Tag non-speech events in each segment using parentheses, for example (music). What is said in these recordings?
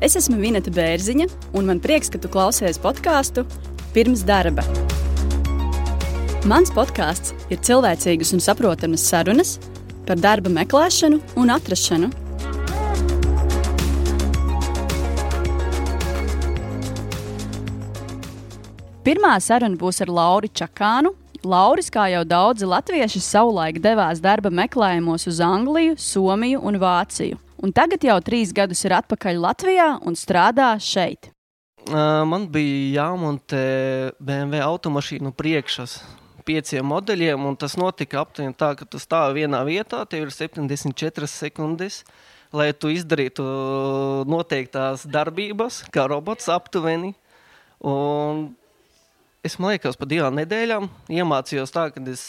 Es esmu Vineta Bērziņa, un man prieks, ka tu klausies podkāstu pirms darba. Mans podkāsts ir cilvēcīgas un saprotamas sarunas par darba meklēšanu un atrašanu. Pirmā saruna būs ar Lauru Čakānu. Lauris, kā jau daudzi latvieši, savulaik devās darba meklējumos uz Angliju, Somiju un Vāciju un tagad jau trīs gadus ir atpakaļ Latvijā un strādā šeit. Man bija jāmontē BMW automašīnu priekšas pieciem modeļiem, un tas notika aptuveni tā, ka tu stāvi vienā vietā, tev ir 74 sekundes, lai tu izdarītu noteiktās darbības, kā robots aptuveni. Un es, man liekas, pa divām nedēļām iemācījos tā, ka es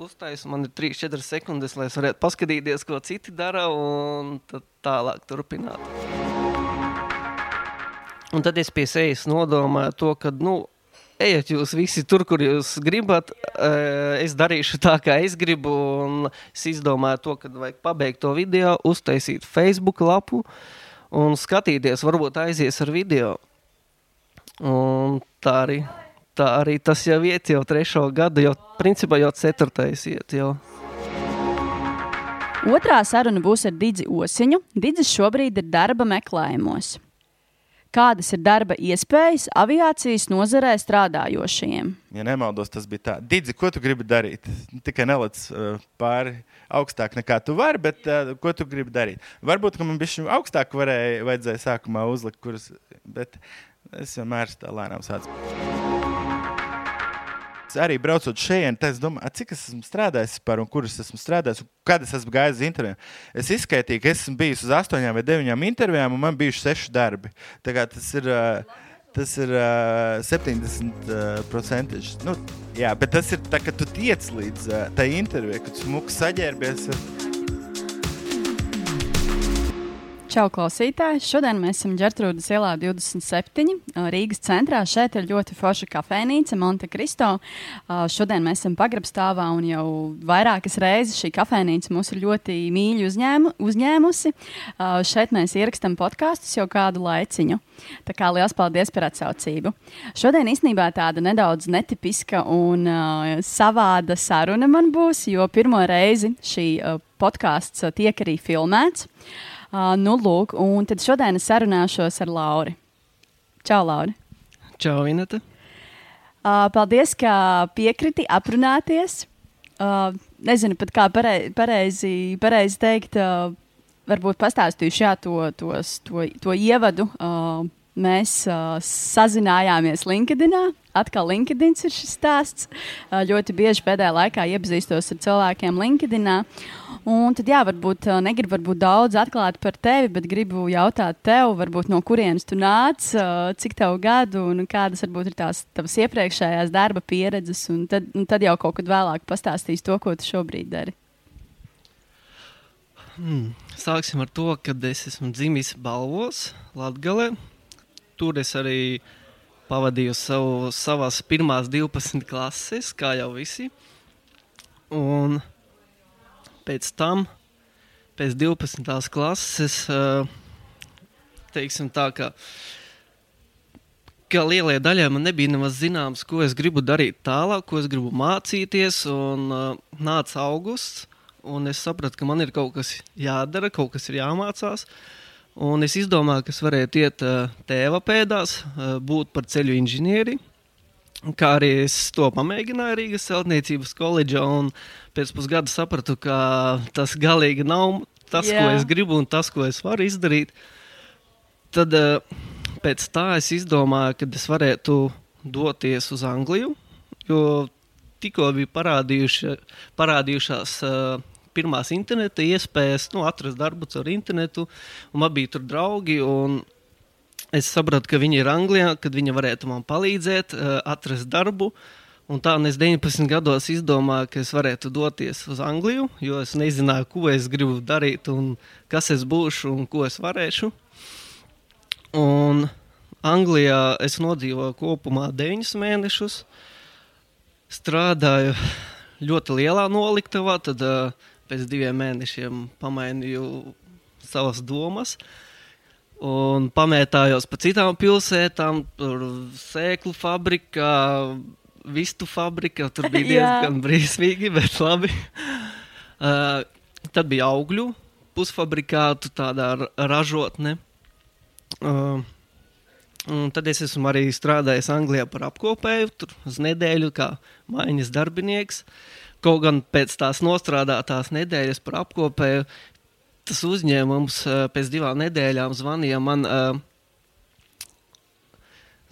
uztaisu, man ir 3-4 sekundes, lai es varētu paskatīties, ko citi dara, un tālāk turpināt. Un tad es pie sevis nodomāju to, ka, nu, ejiet jūs visi tur, kur jūs gribat. Es darīšu tā, kā es gribu. Un es izdomāju to, ka vajag pabeigt to video, uztaisīt Facebook lapu un skatīties, varbūt aizies ar video. Un tā arī tā arī tas jau iet jau trešo gadu, jau principā jau ceturtais iet. Jau. Otrā saruna būs ar Digi Osiņu. Digis šobrīd ir darba meklējumos. Kādas ir darba iespējas aviācijas nozarē strādājošiem? Ja nemaldos, tas bija tā. Digi, ko tu gribi darīt? Tikai nelec uh, pāri augstāk nekā tu vari, bet uh, ko tu gribi darīt? Varbūt, ka man bija augstāk varēja, vajadzēja sākumā uzlikt, kuras, bet es vienmēr tā lēnām sācu arī braucot šeit, es domāju, cik es esmu strādājis par un kurus esmu strādājis, un kad es esmu gājis uz interviju. Es izskaitīju, ka esmu bijis uz astoņām vai deviņām intervijām, un man bija seši darbi. Tas ir, tas ir uh, 70%. Uh, nu, jā, bet tas ir tā, ka tu tiec līdz uh, tai intervijai, kad tu smuki saģērbies. Uh, Čau, klausītāji! Šodien mēs esam Gertrūdas ielā 27. Rīgas centrā. Šeit ir ļoti forša kafejnīca Monte Cristo. Šodien mēs esam pagrabstāvā un jau vairākas reizes šī kafejnīca mūs ir ļoti mīļi uzņēmu, uzņēmusi. Šeit mēs ierakstām podkāstus jau kādu laiciņu. Tā kā liels paldies par atsaucību. Šodien īstenībā tāda nedaudz netipiska un uh, savāda saruna man būs, jo pirmo reizi šī uh, podkāsts tiek arī filmēts. Uh, Uh, nu, lūk, un tad šodien es sarunāšos ar Lauri. Čau, Lauri! Čau, Inata! Uh, paldies, ka piekriti aprunāties. Uh, nezinu pat kā parei, pareizi, pareizi teikt, uh, varbūt pastāstīšu jā, to, tos, to, to ievadu. Uh, mēs uh, sazinājāmies LinkedIn. Atkal LinkedIn ir šis stāsts. Uh, ļoti bieži pēdējā laikā iepazīstos ar cilvēkiem LinkedIn. Uh, Un tad, jā, varbūt negribu varbūt daudz atklāt par tevi, bet gribu jautāt tev, varbūt, no kurienes tu nāc, cik tev gadu un kādas varbūt ir tās tavas iepriekšējās darba pieredzes. Un tad, un tad jau kaut kad vēlāk pastāstīs to, ko tu šobrīd dari. Hmm. Sāksim ar to, ka es esmu dzimis Balvos, Latvijā. Tur es arī pavadīju savu, savas pirmās 12 klases, kā jau visi. Un pēc tam, pēc 12. klases, teiksim tā, ka, ka lielai daļai man nebija nemaz zināms, ko es gribu darīt tālāk, ko es gribu mācīties, un nāca augusts, un es sapratu, ka man ir kaut kas jādara, kaut kas ir jāmācās. Un es izdomāju, ka es varētu iet tēva pēdās, būt par ceļu inženieri. Kā arī es to pamēģināju Rīgas celtniecības koledžā, un pēc pusgada sapratu, ka tas galīgi nav tas, Jā. ko es gribu un tas, ko es varu izdarīt. Tad pēc tā es izdomāju, ka es varētu doties uz Angliju, jo tikko bija parādījušās pirmās interneta iespējas, nu, atrast darbu caur internetu, un man bija tur draugi. Es sapratu, ka viņi ir Anglijā, kad viņi varētu man palīdzēt, uh, atrast darbu. Un tā es 19 gados izdomāju, ka es varētu doties uz Angliju, jo es nezināju, ko es gribu darīt, kas es būšu un ko es varēšu. Un Anglijā es nodzīvoju kopumā 9 mēnešus. Strādāju ļoti lielā noliktavā, tad uh, pēc diviem mēnešiem pamainīju savas domas. Un pamētājos pa citām pilsētām, tur sēklu fabrikā, vistu fabrikā. Tur bija (laughs) diezgan brīsmīgi, bet labi. (laughs) Uh, tad bija augļu pusfabrikātu tādā ra- ražotne. Uh, un tad es esmu arī strādājis Anglijā par apkopēju, tur uz nedēļu kā maiņas darbinieks. Kaut gan pēc tās nostrādātās nedēļas par apkopēju, tas uzņēmums uh, pēc divām nedēļām zvanīja man, uh,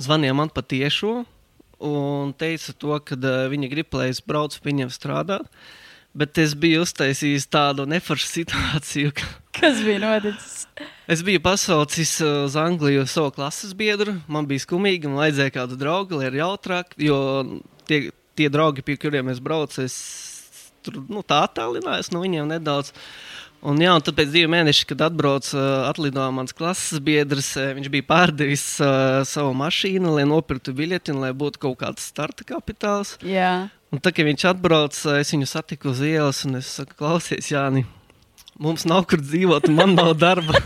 zvanīja man pa tiešo un teica to, ka uh, viņi grib, lai es braucu pie viņiem strādāt. Bet es biju uztaisījis tādu neforšu (laughs) situāciju, ka Kas bija noticis? Es biju pasaucis uz Angliju savu klases biedru. Man bija skumīgi, man vajadzēja kādu draugu, lai ir jautrāk. Jo tie, tie draugi, pie kuriem es braucu, es tur nu, tā attālinājos no viņiem nedaudz. Un, jā, un tad pēc diviem mēnešiem, kad atbrauca atlidoja mans klases biedrs, viņš bija pārdevis uh, savu mašīnu, lai nopirktu biļeti un lai būtu kaut kāds starta kapitāls. Jā, Un tad, kad viņš atbrauca, es viņu satiku uz ielas un es saku, klausies, Jāni, mums nav kur dzīvot, un man nav darba.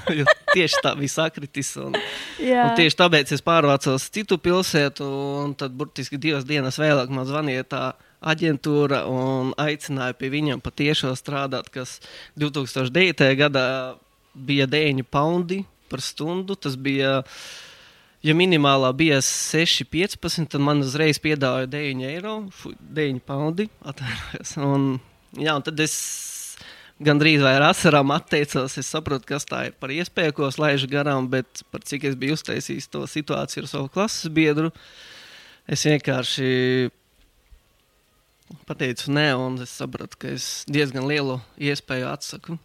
Tieši tā bija sakritis. Un, un tieši tāpēc es pārvācos citu pilsētu, un tad burtiski divas dienas vēlāk man zvanīja tā aģentūra un aicināja pie viņiem patiešo strādāt, kas 2009. gadā bija 9 poundi par stundu. Tas bija Ja minimālā bija 6,15, tad man uzreiz piedāvāja 9 eiro, fu, 9 poundi. atvainojos. Un, jā, un tad es gandrīz vai ar asarām atteicos. Es saprotu, kas tā ir par iespēju, ko es laižu garām, bet par cik es biju uztaisījis to situāciju ar savu klases biedru, es vienkārši pateicu nē, un es sapratu, ka es diezgan lielu iespēju atsaku.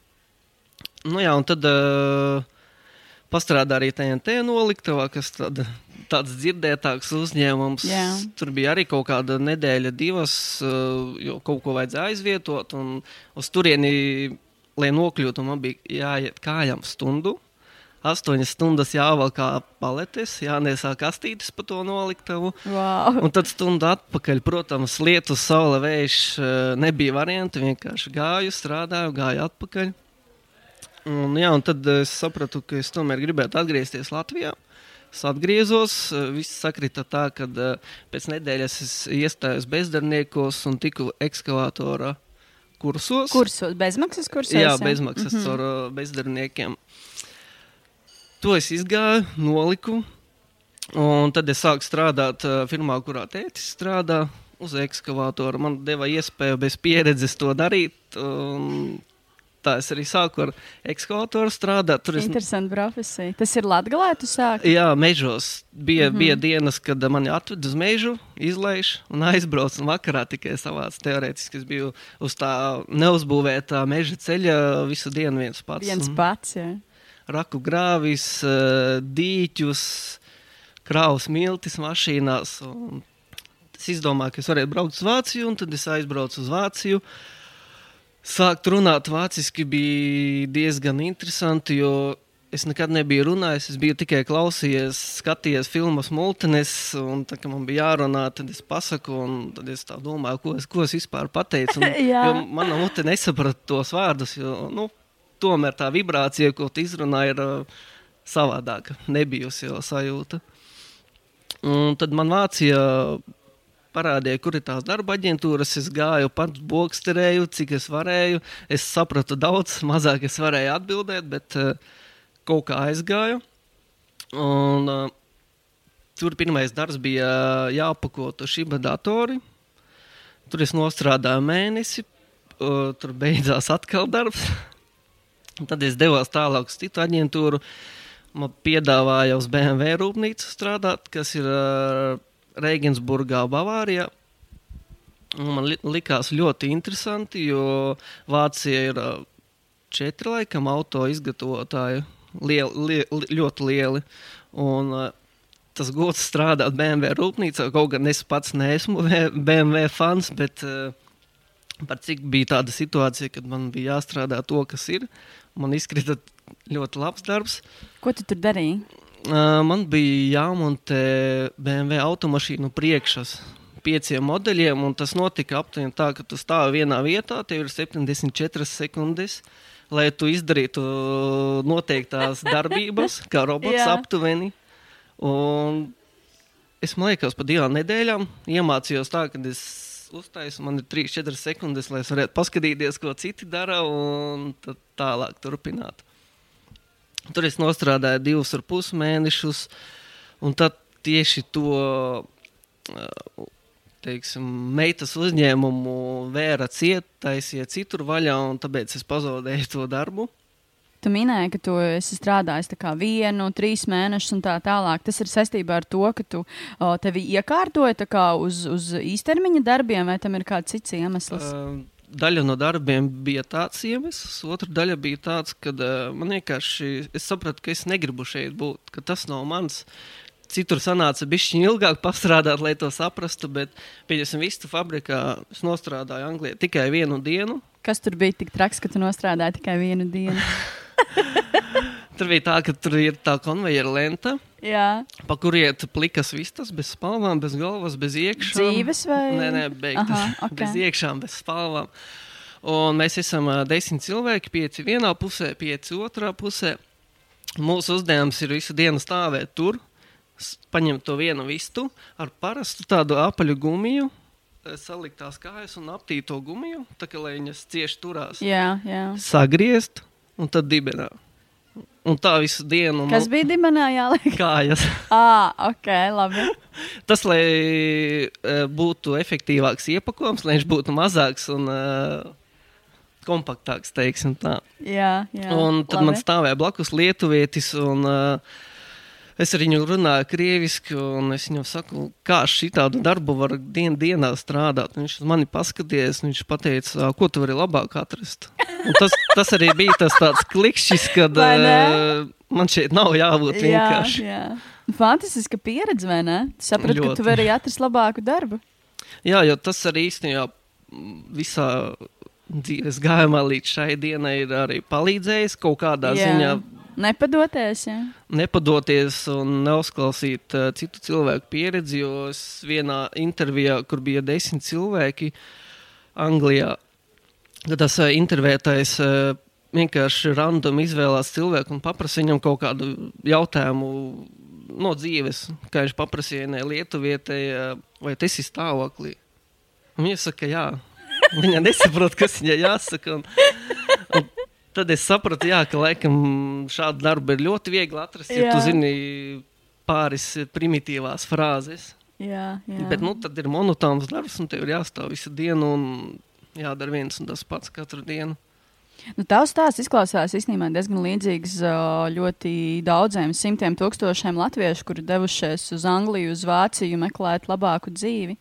Nu jā, un tad. Uh, Pastrādā arī TNT noliktavā, kas tāda, tāds dzirdētāks uzņēmums. Jā. Tur bija arī kaut kāda nedēļa, divas, uh, jo kaut ko vajadzēja aizvietot. Un uz turieni, lai nokļūtu, man bija jāiet kājām stundu. Astoņas stundas jāvelk kā paletes, jāniesā kastītes pa to noliktavu. Wow. Un tad stundu atpakaļ, protams, lietus, saule, vējš eh, nebija varianti. Vienkārši gāju, strādāju, gāju atpakaļ. Un, jā, un tad es sapratu, ka es tomēr gribētu atgriezties Latvijā. Es atgriezos, eh, viss sakrita tā, ka eh, pēc nedēļas es iestājos bezdarbniekos un tiku ekskavātora kursos. Kursos, bezmaksas kursos? Jā, bezmaksas mm -hmm. caur uh, bezdarbniekiem. To es izgāju, noliku. Un tad es sāku strādāt firmā, kurā tētis strādā uz ekskavātoru. Man deva iespēju bez pieredzes to darīt. un Tā es arī sāku ar ekskavātoru strādāt. Tur es Interesanti profesija. Tas ir Latgalē, tu sāki? Jā, mežos bija, mm -hmm. bija dienas, kad mani atveda uz mežu, izlaiž un (laughs) aizbrauc. Un vakarā tikai savāds teorētiski es biju uz tā neuzbūvētā meža ceļa visu dienu viens pats. Viens un pats, jā. Raku grāvis, eh, dīķus, kraus miltis mašīnās. un Es izdomāju, ka es varētu braukt uz Vāciju, un tad es aizbraucu uz Vāciju. Sākt runāt vāciski bija diezgan interesanti, jo es nekad nebiju runājis. Es biju tikai klausījies, skatījies filmas multines, un tā man bija jārunā, tad es pasaku, un tad es tā domāju, ko es, ko es vispār pateicu. Un, (laughs) mana mute nesaprata tos vārdus, jo nu, tomēr tā vibrācija, ko tu izrunā, ir uh, savādāka, nebijusi jau sajūta. Un tad man Vācija parādīja, kur ir tās darba aģentūras. Es gāju, pats boksterēju, cik es varēju. Es sapratu daudz, (laughs) mazāk es varēju atbildēt, bet uh, kaut kā aizgāju. Un, uh, tur pirmais darbs bija jāpako šī datori. Tur es nostrādāju mēnesi, tur beidzās atkal darbs. (laughs) Tad es devos tālāk uz citu aģentūru. Man piedāvāja uz BMW rūpnīcu strādāt, kas ir Regensburgā, Bavārijā. Man li likās ļoti interesanti, jo Vācija ir četri laikam auto izgatavotāji, lieli, lieli, ļoti lieli. Un, tas gods strādāt BMW rūpnīcā, kaut gan es pats neesmu BMW fans, bet uh, par cik bija tāda situācija, kad man bija jāstrādā to, kas ir. Man izkrita ļoti labs darbs. Ko tu tur darīji? Man bija jāmontē BMW automašīnu priekšas pieciem modeļiem, un tas notika aptuveni tā, ka tu stāvi vienā vietā, tev ir 74 sekundes, lai tu izdarītu noteiktās (laughs) darbības, kā robots aptuveni. Un es liekas, pa divām nedēļām iemācījos tā, ka es uztaisu, man ir 3-4 sekundes, lai es varētu paskatīties, ko citi dara, un tālāk turpināt. Tur es nostrādāju divus ar pus mēnešus, un tad tieši to uh, teiksim, meitas uzņēmumu vēra ciet, taisīja citur vaļā, un tāpēc es pazaudēju to darbu. Tu minēji, ka tu esi strādājis vienu, trīs mēnešus un tā tālāk. Tas ir saistībā ar to, ka tu o, tevi iekārtoji uz, uz īstermiņa darbiem, vai tam ir kāds cits iemesls? Uh, daļa no darbiem bija tāds iemesls, otra daļa bija tāds, ka uh, man vienkārši es sapratu, ka es negribu šeit būt, ka tas nav mans. Citur sanāca bišķiņi ilgāk pastrādāt, lai to saprastu, bet, pieņemsim, vistu fabrikā es nostrādāju Anglijā tikai vienu dienu. Kas tur bija tik traks, ka tu nostrādāji tikai vienu dienu? (laughs) Tur bija tā, ka tur ir tā konveijera lenta, Jā, pa kuriem iet plikas vistas, bez spalvām, bez galvas, bez iekšām. dzīves vai? Nē, nē, beigtas. Aha, (laughs) ok. Bez iekšām, bez spalvām. Un mēs esam ā, desmit cilvēki, pieci vienā pusē, pieci otrā pusē. Mūsu uzdevums ir visu dienu stāvēt tur, paņemt to vienu vistu ar parastu tādu apaļu gumiju, salikt tās kājas un aptīt to gumiju, tā kā lai viņas cieši turās. Jā, jā. Sagriezt un tad dibinā. Un tā visu dienu. Kas bija dibenā jāliek? Kājas. (laughs) Ā, ok, labi. (laughs) Tas, lai uh, būtu efektīvāks iepakojums, lai viņš būtu mazāks un uh, kompaktāks, teiksim tā. Jā, jā. un tad man labi. stāvēja blakus lietuvietis, un uh, es ar viņu runāju krieviski, un es viņam saku, kā šitādu darbu var dien, dienā strādāt. Viņš uz mani paskatījās, un viņš pateica, "Ā, ko tu vari labāk atrast. Un tas, tas arī bija tas tāds klikšķis, kad uh, man šeit nav jābūt Jā, vienkārši. jā. Fantastiska pieredze, vai ne? Tu saprati, ka tu Ļoti. vari atrast labāku darbu. Jā, jo tas arī īstenībā visā dzīves gājumā līdz šai dienai ir arī palīdzējis kaut kādā Jā. ziņā Nepadoties, jā. nepadoties un neuzklausīt uh, citu cilvēku pieredzi. Jo es vienā intervijā, kur bija desmit cilvēki Anglijā, tas uh, intervētājs uh, vienkārši random izvēlējās cilvēku un paprasīja viņam kaut kādu jautājumu no dzīves. Kā viņš paprasīja vienai lietuvietei, uh, vai tas ir stāvoklī. Viņa saka, jā. Viņa nesaprot, kas viņai jāsaka. Un tad es sapratu, jā, ka laikam šādu darbu ir ļoti viegli atrast, ja Jā. tu zini pāris primitīvās frāzes. jā, jā. Bet nu, tad ir monotāns darbs, un tev ir jāstāv visu dienu un jādara viens un tas pats katru dienu. Nu, Tavs stāsts izklausās īstenībā diezgan līdzīgs ļoti daudziem simtiem tūkstošiem latviešu, kuri devušies uz Angliju, uz Vāciju, meklēt labāku dzīvi.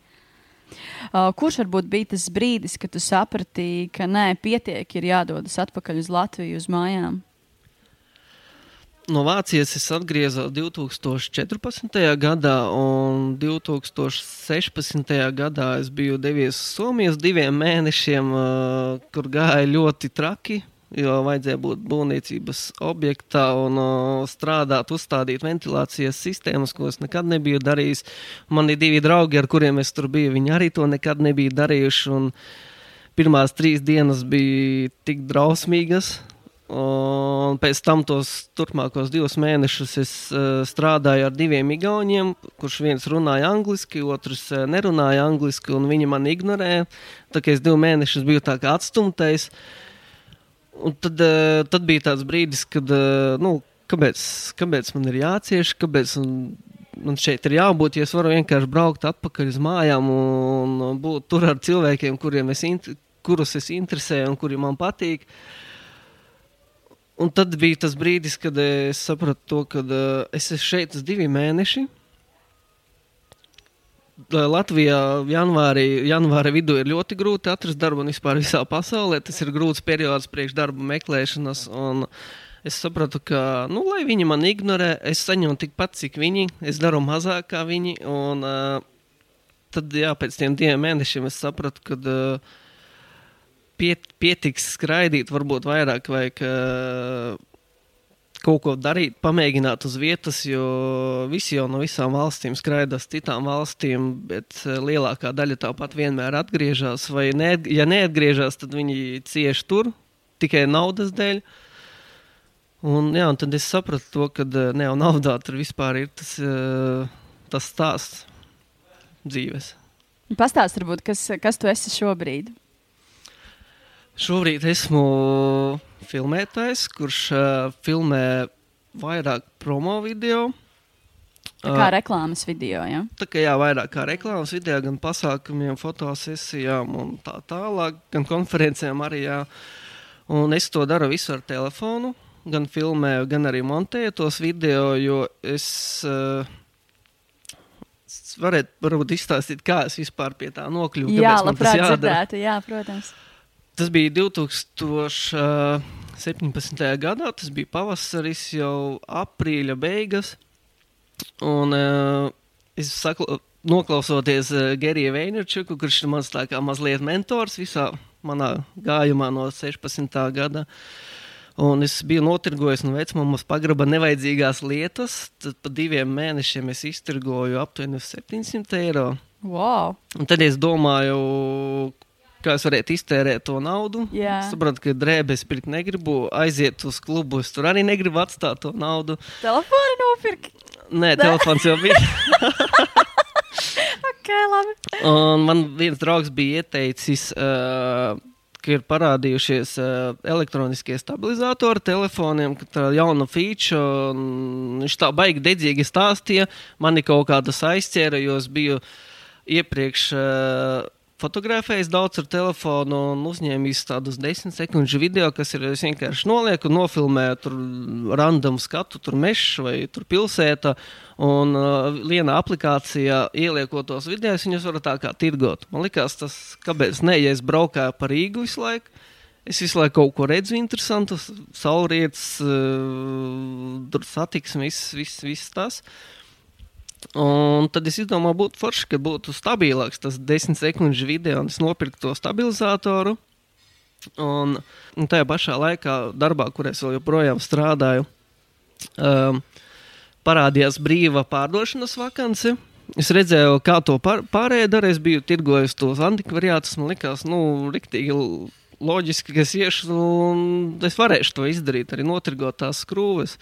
Ā, Kurš varbūt bija tas brīdis, kad tu saprati, ka nē, pietiek, ir jādodas atpakaļ uz Latviju, uz mājām? No Vācijas es atgriezos 2014. gadā, un 2016. gadā es biju devies uz Somiju uz diviem mēnešiem, uh, kur gāja ļoti traki. Jo vajadzēja būt būvniecības objektā un uh, strādāt, uzstādīt ventilācijas sistēmas, ko es nekad nebiju darījis. Mani divi draugi, ar kuriem es tur biju, viņi arī to nekad nebija darījuši. un Pirmās trīs dienas bija tik drausmīgas, Un pēc tam tos turpmākos divus mēnešus es uh, strādāju ar diviem igauniem, kurš viens runāja angliski, otrs uh, nerunāja angliski, un viņi man ignorēja. Tā kā es divus mēnešus biju tā kā atstumtais. Un tad, uh, tad bija tāds brīdis, kad, uh, nu, kāpēc, kāpēc man ir jācieš, kāpēc man, man šeit ir jābūt, ja es varu vienkārši braukt atpakaļ uz mājām un, būt tur ar cilvēkiem, es, kurus es interesēju un kuri man patīk. Un tad bija tas brīdis, kad es sapratu, to, ka es esmu šeit uz diviem mēnešiem. Latvijā janvārī, janvāra vidū ir ļoti grūti atrast darbu un vispār visā pasaulē. Tas ir grūts periods priekš darba meklēšanas. Es sapratu, ka, nu, lai viņi man ignorē, es saņemu tikpat, cik viņi. Es daru mazāk kā viņi. Un, uh, tad, jā, pēc tiem diviem mēnešiem es sapratu, ka uh, piet, pietiks skraidīt, varbūt vairāk vajag uh, kaut ko darīt, pamēģināt uz vietas, jo visi jau no visām valstīm skraidās citām valstīm, bet uh, lielākā daļa tāpat vienmēr atgriežas. Vai ne, ja neatgriežas, tad viņi cieši tur. tikai naudas dēļ. Un, jā, un tad es sapratu to, ka uh, ne jau naudā tur vispār ir tas, uh, tas stāsts dzīves. Pastāst, varbūt, kas, kas tu esi šobrīd? Šobrīd esmu filmētājs, kurš uh, filmē vairāk promo video. Tā kā reklāmas video, ja? Tā kā jā, vairāk kā reklāmas video, gan pasākumiem, fotosesijām un tā tālāk, gan konferencēm arī. Jā. Un es to daru visu ar telefonu, gan filmēju, gan arī montēju tos video, jo es uh, varētu varbūt izstāstīt, kā es vispār pie tā nokļuvu. Jā, labprāt dzirdētu, jā, protams. Tas bija 2017. gadā, tas bija pavasaris, jau aprīļa beigas. Un uh, es saklu, noklausoties uh, Gerija Veinerčuku, kurš ir mans tā kā mazliet mentors visā manā gājumā no 16. gada. Un es biju notirgojis no vecmāmas pagraba nevajadzīgās lietas. Tad pa diviem mēnešiem es iztirgoju aptuveni 700 eiro. Wow. Un tad es domāju, kā es varētu iztērēt to naudu. Jā. Es saprotu, ka drēbes pirkt negribu, aiziet uz klubu. Es tur arī negribu atstāt to naudu. Telefonu nopirkt. Nē, telefons jau bija. (laughs) Ok, labi. Un man viens draugs bija ieteicis, uh, ka ir parādījušies uh, elektroniskie stabilizatori telefoniem, ka tā ir jauna feature. un Viņš tā baigi dedzīgi stāstīja. Mani kaut kā tas aizķēra, jo es biju iepriekš. Uh, Fotografējis daudz ar telefonu un uzņēmis tādus desmit sekundžu video, kas ir vienkārši nolieku, nofilmēju tur random skatu, tur mežs vai tur pilsēta. Un uh, vienā aplikācijā ieliekot tos video, viņus var tā kā tirgot. Man liekas, tas, kāpēc ne, ja es braukāju pa Rīgu visu laiku, es visu laiku kaut ko redzu interesantu, saulrietis, uh, tur satiksme, viss, viss, viss tas. Un tad es domāju, būtu forši, ka būtu stabilāks tas desmit sekundžu video, un es nopirku to stabilizatoru. Un, un tajā pašā laikā, darbā, kur es joprojām strādāju, um, parādījās brīva pārdošanas vakance. Es redzēju, kā to pār, pārējie dara. Es biju tirgojis tos antikvariātus. Man liekas, nu, riktīgi loģiski, ka es iešu un es varēšu to izdarīt, arī notirgot tās skrūves.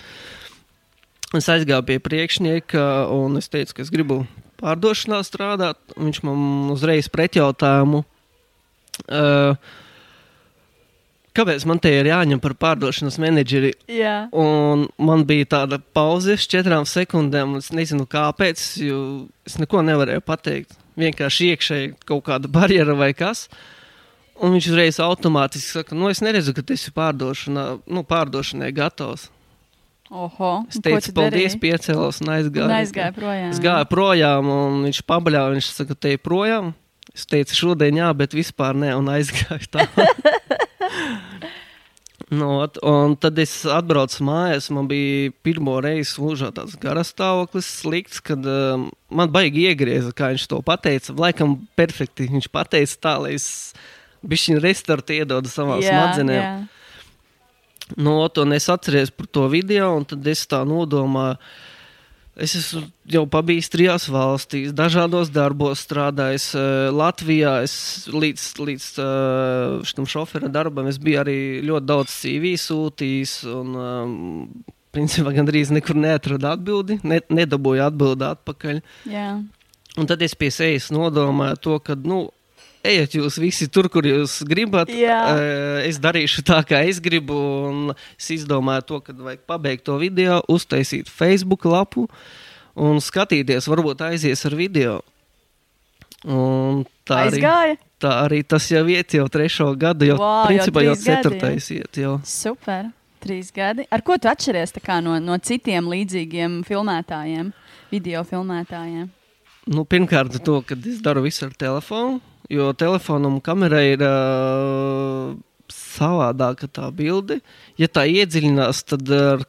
Es aizgāju pie priekšnieka un es teicu, ka es gribu pārdošanā strādāt. Viņš man uzreiz pretjautājumu, uh, kāpēc man te ir jāņem par pārdošanas menedžeri. Jā. Un man bija tāda pauze, uz četrām sekundēm. un Es nezinu, kāpēc, jo es neko nevarēju pateikt. Vienkārši iekšēji kaut kāda (laughs) barjera vai kas. Un viņš uzreiz automātiski saka, nu, es neredzu, ka tas ir pārdošanā, nu, pārdošanai gatavs. Oho. Es teicu, paldies, piecēlos un aizgāju. Un aizgāja projām. Es gāju projām, un viņš pabeļāva. Viņš saka, te projām. Es teicu, šodien jā, bet vispār nē, un aizgāju tā. (laughs) nu, ot, un tad es atbraucu mājās. Man bija pirmo reizi mūžā tāds garas stāvoklis, slikts, kad um, man baigi iegrieza, kā viņš to pateica. Laikam, perfekti viņš pateica tā, lai es bišķiņu restartu iedodu savām smadzenēm. jā. Nu, ot, un es atceros par to video, un tad es tā nodomāju. Es esmu jau pabijis trijās valstīs, dažādos darbos strādājis. eh, Latvijā es līdz, līdz eh, šim šofera darbam es biju arī ļoti daudz CV sūtījis. Un, um, principā gandrīz nekur neatradu atbildi, ne, nedabūju atbildi atpakaļ. jā. Un tad es pie sevis nodomāju to, ka, nu, ejiet jūs visi tur, kur jūs gribat. Jā. Eh, Es darīšu tā, kā es gribu. Un es izdomāju to, ka vajag pabeigt to video, uztaisīt Facebook lapu un skatīties, varbūt aizies ar video. Un tā arī, Aizgāja. tā arī tas jau iet jau trešo gadu, jau, jau principā jau gadi, ceturtais iet. Jau. Super. Trīs gadi. Ar ko tu atšķiries no, no citiem līdzīgiem filmētājiem, video filmētājiem? Nu, pirmkārt, to, ka es daru visu ar telefonu, jo telefonam kamerai ir uh, savādāka tā bilde. Ja tā iedziļinās, tad uh,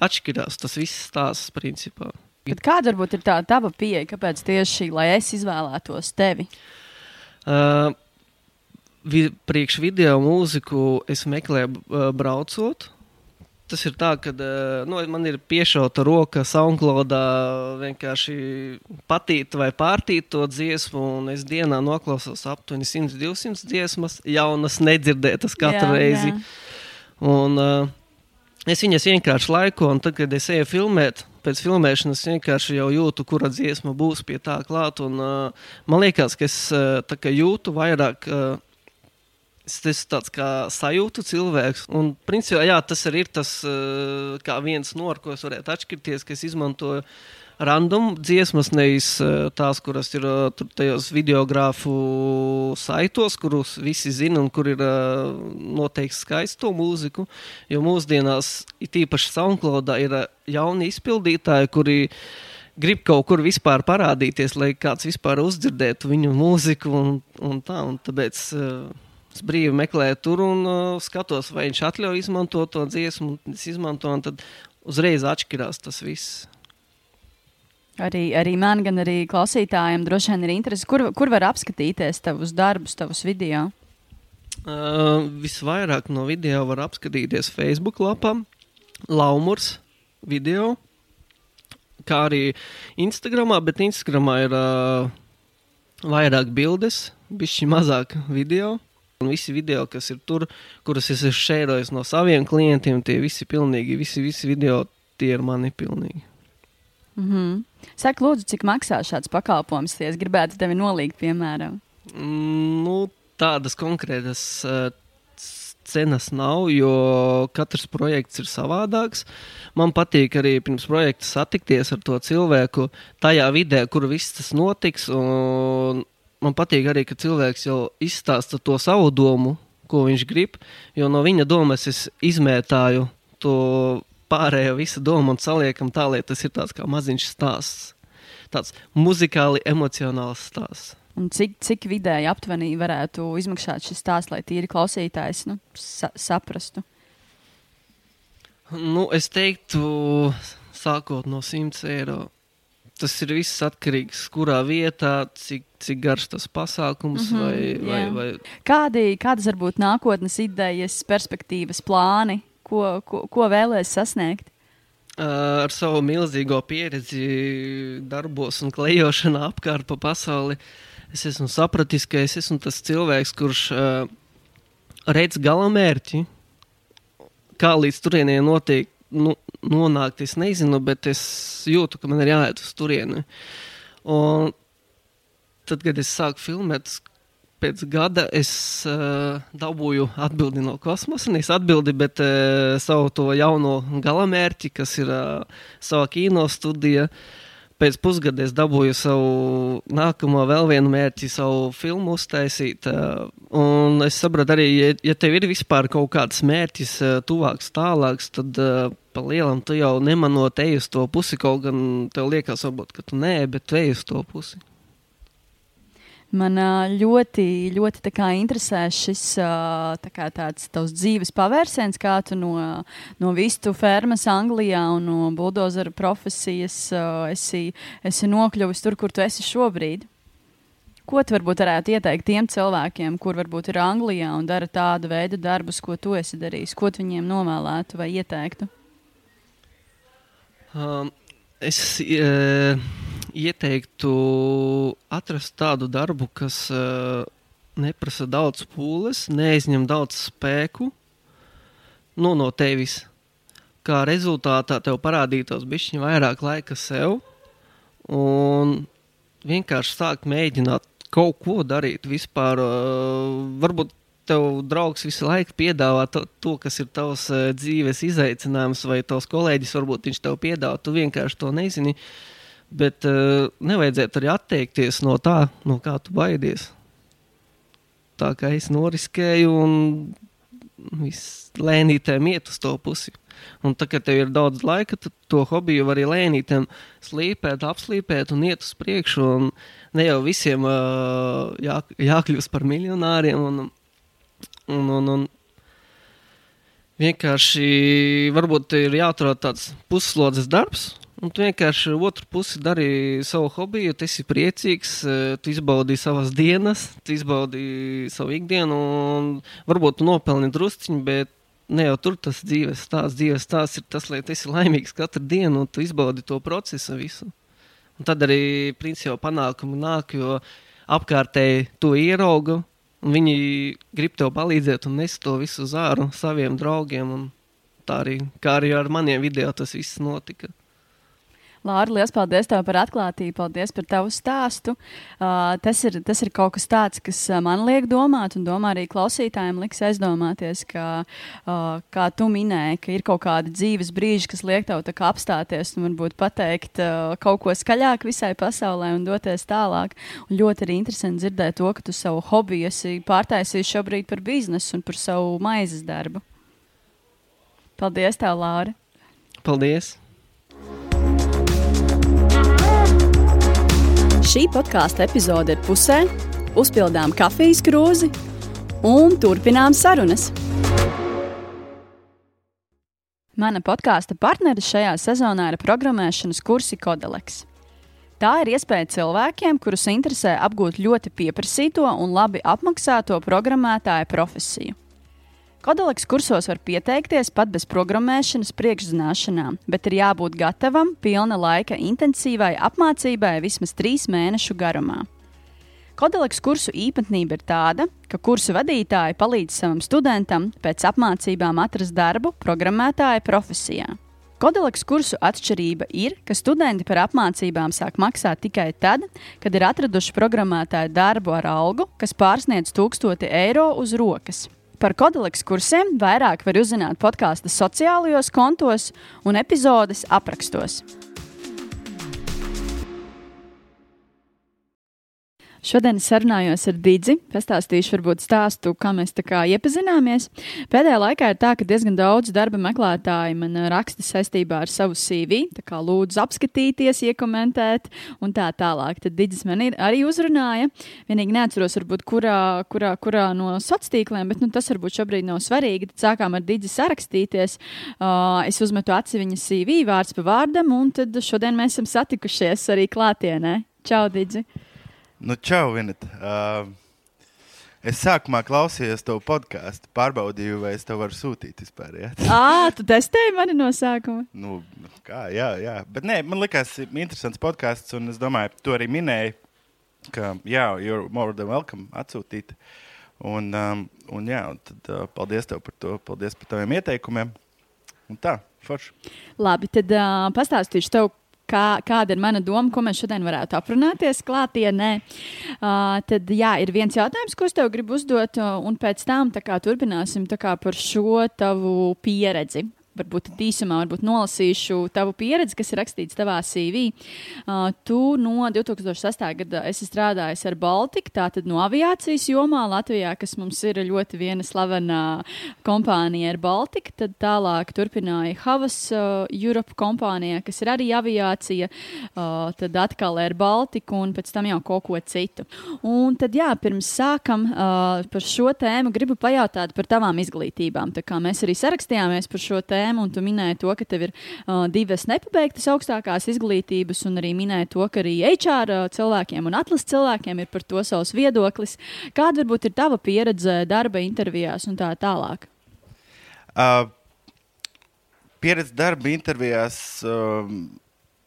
atšķirās tas viss stāsts principā. Bet kāda varbūt ir tā tava pieeja, kāpēc tieši lai es izvēlētos tevi? Uh, vi, priekš video mūziku es meklēju uh, braucot. Tas ir tā, ka nu, man ir piešauta roka SoundCloudā vienkārši patīt vai pārtīt to dziesmu, un es dienā noklausos aptuveni 100-200 dziesmas, jaunas, nedzirdētas katru jā, reizi. Jā. Un, uh, es viņas vienkārši laiku, un tad, kad es eju filmēt, pēc filmēšanas vienkārši jau jūtu, kura dziesma būs pie tā klāta. Uh, man liekas, ka es uh, jūtu vairāk. Uh, Esmu tāds kā sajūtu cilvēks. Un, principā, jā, tas arī ir tas uh, viens no, ar ko es varētu atšķirties, ka es izmantoju random dziesmas, nevis uh, tās, kuras ir uh, tajos videogrāfu saitos, kurus visi zina un kur ir noteikti skaisto mūziku. Jo mūsdienās, it īpaši SoundCloudā, ir jauni izpildītāji, kuri grib kaut kur vispār parādīties, lai kāds vispār uzdzirdētu viņu mūziku un, un tā. Un tāpēc, uh, Es brīvi meklēju tur un uh, skatos, vai viņš atļauj izmantot to dziesmu. Es izmantoju, un tad uzreiz atšķirās tas viss. Arī, arī man, gan arī klausītājiem droši vien ir interese, kur, kur var apskatīties tavus darbus, tavus video. Uh, visvairāk no video var apskatīties Facebook lapā, Laumurs video, kā arī Instagramā, bet Instagramā ir uh, vairāk bildes, bišķi mazāk video. Un visi video, kas ir tur, kurus es esmu šērojis no saviem klientiem, tie visi pilnīgi, visi, visi video, tie ir mani pilnīgi. Mm -hmm. Saka, lūdzu, cik maksā šāds pakalpojums, ja es gribētu tevi nolīgt, piemēram? Mm, nu, tādas konkrētas uh, cenas nav, jo katrs projekts ir savādāks. Man patīk arī pirms projekta satikties ar to cilvēku tajā vidē, kur viss tas notiks. Un, man patīk arī, ka cilvēks jau izstāsta to savu domu, ko viņš grib. Jo no viņa domas es izmētāju to pārējo visu domu un saliekam tā, lai tas ir tāds kā maziņš stāsts. Tāds muzikāli emocionāls stāsts. Un cik, cik vidēji aptuveni varētu izmaksāt šis stāsts, lai tīri klausītājs nu, sa saprastu? Nu, es teiktu, sākot no 100 eiro tas ir viss atkarīgs no kurā vietā, cik, cik garš tas pasākums mm -hmm, vai, vai, vai... Kādi, kādas var būt nākotnes idejas, perspektīvas, plāni, ko, ko, ko vēlēs sasniegt? Uh, ar savu milzīgo pieredzi darbos un klejošanā apkārt pa pasauli, es esmu sapratis, ka es esmu tas cilvēks, kurš uh, redz galamērķi, kā līdz turienei notiek nu, nonākt, es nezinu, bet es jūtu, ka man ir jāiet uz turieni. Un tad, kad es sāku filmēt, pēc gada es uh, dabūju atbildi no kosmosa. Nevis atbildi, bet uh, savu to jauno galamērķi, kas ir uh, savā kino studija. Uh, pēc pusgada es dabūju savu nākamo, vēl vienu mērķi, savu filmu uztaisīt. Un es sapratu, arī, ja, ja tev ir vispār kaut kāds mērķis, tuvāks, tālāks, tad pa lielam tu jau nemanot ej uz to pusi. Kaut gan tev liekas, varbūt, ka tu nē, bet tu ej uz to pusi. Man ļoti, ļoti interesē šis tā kā, tāds tavs dzīves pavērsiens, kā tu no, no vistu fermas Anglijā un no buldozeru profesijas esi, esi nokļuvis tur, kur tu esi šobrīd. Ko tu varbūt varētu ieteikt tiem cilvēkiem, kur varbūt ir Anglijā un dara tādu veidu darbus, ko tu esi darījis? Ko tu viņiem novēlētu vai ieteiktu? Um, es. Uh ieteiktu atrast tādu darbu, kas uh, neprasa daudz pūles, neaizņem daudz spēku nu, no tevis. Kā rezultātā tev parādītos bišķiņa vairāk laika sev un vienkārši sākt mēģināt kaut ko darīt vispār. Uh, varbūt tev draugs visu laiku piedāvā to, to kas ir tavs uh, dzīves izaicinājums, vai tavs kolēģis varbūt viņš tev piedāvā, tu vienkārši to nezini. Uh, Bet uh, nevajadzētu arī atteikties no tā, no kā tu baidies. Tā kā es noriskēju un viss lēnītēm iet uz to pusi. Un tā kā tev ir daudz laika, tad to hobiju var arī lēnītēm slīpēt, apslīpēt un iet uz priekšu. Un ne jau visiem uh, jā, jākļūst par miljonāriem. Un, un, un, un vienkārši varbūt ir jāatrod tāds puslodes darbs, Un tu vienkārši otru pusi dari savu hobiju, tu esi priecīgs, eh, tu izbaudi savas dienas, tu izbaudi savu ikdienu, un varbūt tu nopelni drusciņu, bet ne jau tur tas dzīves stāsts, dzīves stāsts ir tas, lai tu esi laimīgs katru dienu un tu izbaudi to procesu visu. Un tad arī principā panākumi nāk, jo apkārtēji to ierauga, un viņi grib tev palīdzēt un nes to visu uz āru saviem draugiem. Tā arī, kā arī ar maniem video tas viss notika. Lāra, liels paldies tev par atklātību, paldies par tavu stāstu. Uh, tas, ir, tas ir kaut kas tāds, kas man liek domāt, un domā arī klausītājiem liks aizdomāties, ka, uh, kā tu minēji, ka ir kaut kādi dzīves brīži, kas liek tev apstāties un varbūt pateikt uh, kaut ko skaļāk visai pasaulē un doties tālāk. Un ļoti arī interesanti dzirdēt to, ka tu savu hobiju esi pārtaisījis šobrīd par biznesu un par savu maizes darbu. Paldies, tev, Lāra! Paldies! Šī podkāstu epizode ir pusē, uzpildām kafijas krūzi un turpinām sarunas. Mana podkāstu partneris šajā sezonā ir programmēšanas kursi Kodeleks. Tā ir iespēja cilvēkiem, kurus interesē apgūt ļoti pieprasīto un labi apmaksāto programmētāju profesiju. Kodoleks kursos var pieteikties pat bez programmēšanas priekšzināšanām, bet ir jābūt gatavam pilna laika intensīvai apmācībai vismaz trīs mēnešu garumā. Kodoleks kursu īpatnība ir tāda, ka kursu vadītāji palīdz savam studentam pēc apmācībām atrast darbu programmētāja profesijā. Kodoleks kursu atšķirība ir, ka studenti par apmācībām sāk maksāt tikai tad, kad ir atraduši programmētāju darbu ar algu, kas pārsniedz 1000 eiro uz rokas. Par kodoleks kursiem vairāk var uzzināt podkāstu sociālajos kontos un epizodes aprakstos. Šodien sarunājos ar Digi. Pastāstīšu, varbūt stāstu, kā mēs tā kā iepazināmies. Pēdējā laikā ir tā, ka diezgan daudz darba meklētāji man raksta saistībā ar savu CV. Tā kā lūdzu apskatīties, iekomentēt un tā tālāk. Tad Digis man ir, arī uzrunāja. Vienīgi neatceros, varbūt, kurā, kurā, kurā no sociāliem tīkliem, bet nu, tas varbūt šobrīd nav svarīgi. Tad sākām ar Digi sarakstīties. Uh, es uzmetu aci viņa CV vārds pa vārdam, un tad šodien mēs esam satikušies arī klātienē. Čau, Digi! Nu, čau, Vineta. Uh, es sākumā klausījos to podkāstu, pārbaudīju, vai es to varu sūtīt vispār. Ja? (laughs) À, tu testēji mani no sākuma. Nu, kā, jā, jā. Bet nē, man likās, interesants podkāsts, un es domāju, to arī minēju, ka jā, you're more than welcome atsūtīt. Un, um, un jā, un tad uh, paldies tev par to, paldies par taviem ieteikumiem. Un tā, forši. Labi, tad uh, pastāstīšu tev, kā, kāda ir mana doma, ko mēs šodien varētu aprunāties klātienē. Uh, tad, jā, ir viens jautājums, ko es tev gribu uzdot, un pēc tam kā, turpināsim kā, par šo tavu pieredzi varbūt īsumā varbūt nolasīšu tavu pieredzi, kas ir rakstīts tavā CV. Uh, tu no 2008. gada esi strādājis ar Baltiku, tātad no aviācijas jomā Latvijā, kas mums ir ļoti viena slavena kompānija ar Baltiku. Tad tālāk turpināja Havas uh, Europe kompānija, kas ir arī aviācija, uh, tad atkal ar Baltiku un pēc tam jau kaut ko citu. Un tad, jā, pirms sākam uh, par šo tēmu, gribu pajautāt par tavām izglītībām. Tā kā mēs arī sarakstījāmies par šo tēmu tēmu, un tu minēji to, ka tev ir uh, divas nepabeigtas augstākās izglītības, un arī minēji to, ka arī HR uh, cilvēkiem un atlases cilvēkiem ir par to savs viedoklis. Kāda varbūt ir tava pieredze darba intervijās un tā tālāk? Uh, pieredze darba intervijās uh,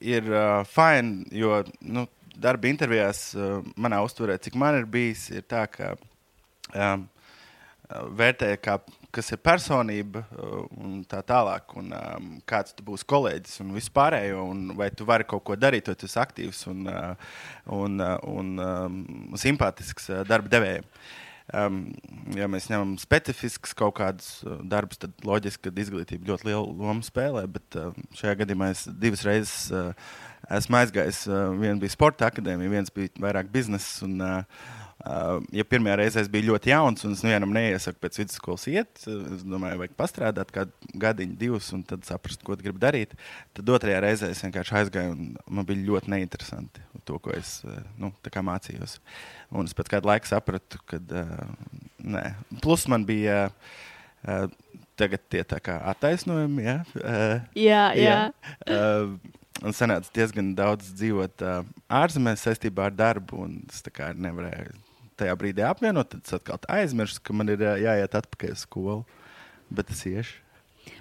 ir uh, fine, jo nu, darba intervijās uh, manā uztverē, cik man ir bijis, ir tā, ka um, vērtēja kā kas ir personība uh, un tā tālāk, un um, kāds tu būsi kolēģis un vispārējo, un vai tu vari kaut ko darīt, vai tu esi aktīvs un, uh, un, uh, un um, simpātisks darba devējiem. Um, ja mēs ņemam specifiskus kaut kādus darbus, tad loģiski, ka izglītība ļoti lielu lomu spēlē. Bet uh, šajā gadījumā es divas reizes uh, esmu aizgājis. Uh, viena bija sporta akadēmija, viens bija vairāk biznesa. Un, Uh, ja pirmā reize es biju ļoti jauns, un es nevienam neiesaku pēc vidusskolas iet, es domāju, vajag pastrādāt kādu gadiņu, divus, un tad saprast, ko gribu darīt. Tad otrajā reizē es vienkārši aizgāju, un man bija ļoti neinteresanti to, ko es nu, mācījos. Un es pēc kāda laika sapratu, ka uh, nē. Plus man bija. Uh, tagad tie tā kā attaisnojumi. Ja? Uh, jā, (laughs) jā. jā. Uh, un sanāca diezgan daudz dzīvot uh, ārzemēs saistībā ar darbu. Es nevarēju tajā brīdī apvienot, tad es atkal aizmirsu, ka man ir jāiet atpakaļ uz skolu. bet es iešu.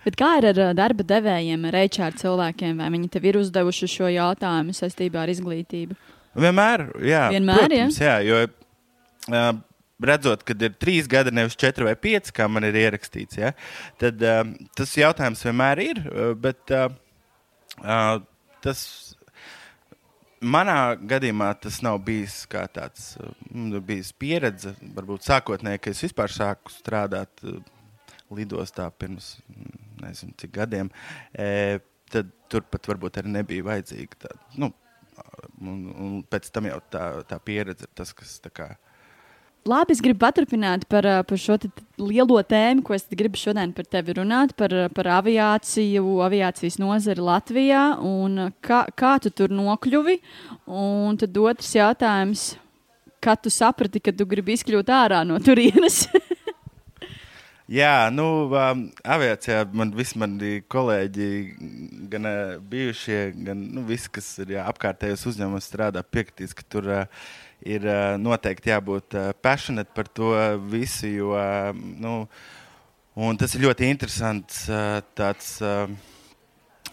Bet kā ir ar ā, darba devējiem, ar HR cilvēkiem? Vai viņi tev ir uzdevuši šo jautājumu saistībā ar izglītību? Vienmēr, jā. Vienmēr, protams, jā. Jo uh, redzot, ka ir trīs gadi, nevis četri vai pieci, kā man ir ierakstīts, ja, tad uh, tas jautājums vienmēr ir. Bet uh, uh, tas manā gadījumā tas nav bijis kā tāds uh, mm, bijis pieredze. Varbūt sākotnēji, kad es vispār sāku strādāt uh, lidostā pirms mm, nezinu, cik gadiem, e, tad turpat varbūt arī nebija vajadzīga. Tā, nu, un, un pēc tam jau tā, tā pieredze ir tas, kas tā kā. Labi, es gribu paturpināt par, par šo lielo tēmu, ko es gribu šodien par tevi runāt, par, par aviāciju, aviācijas nozari Latvijā un kā, kā tu tur nokļuvi. Un tad otrs jautājums, kad tu saprati, ka tu gribi izkļūt ārā no turienes? (laughs) Jā, nu, um, aviācijā man visi mani kolēģi, gan uh, bijušie, gan nu, visi, kas ir jā, apkārtējos uzņēmumos strādā, piekritīs, ka tur uh, ir uh, noteikti jābūt uh, passionate par to visu. Jo, uh, nu, tas ir ļoti interesants uh, tāds uh,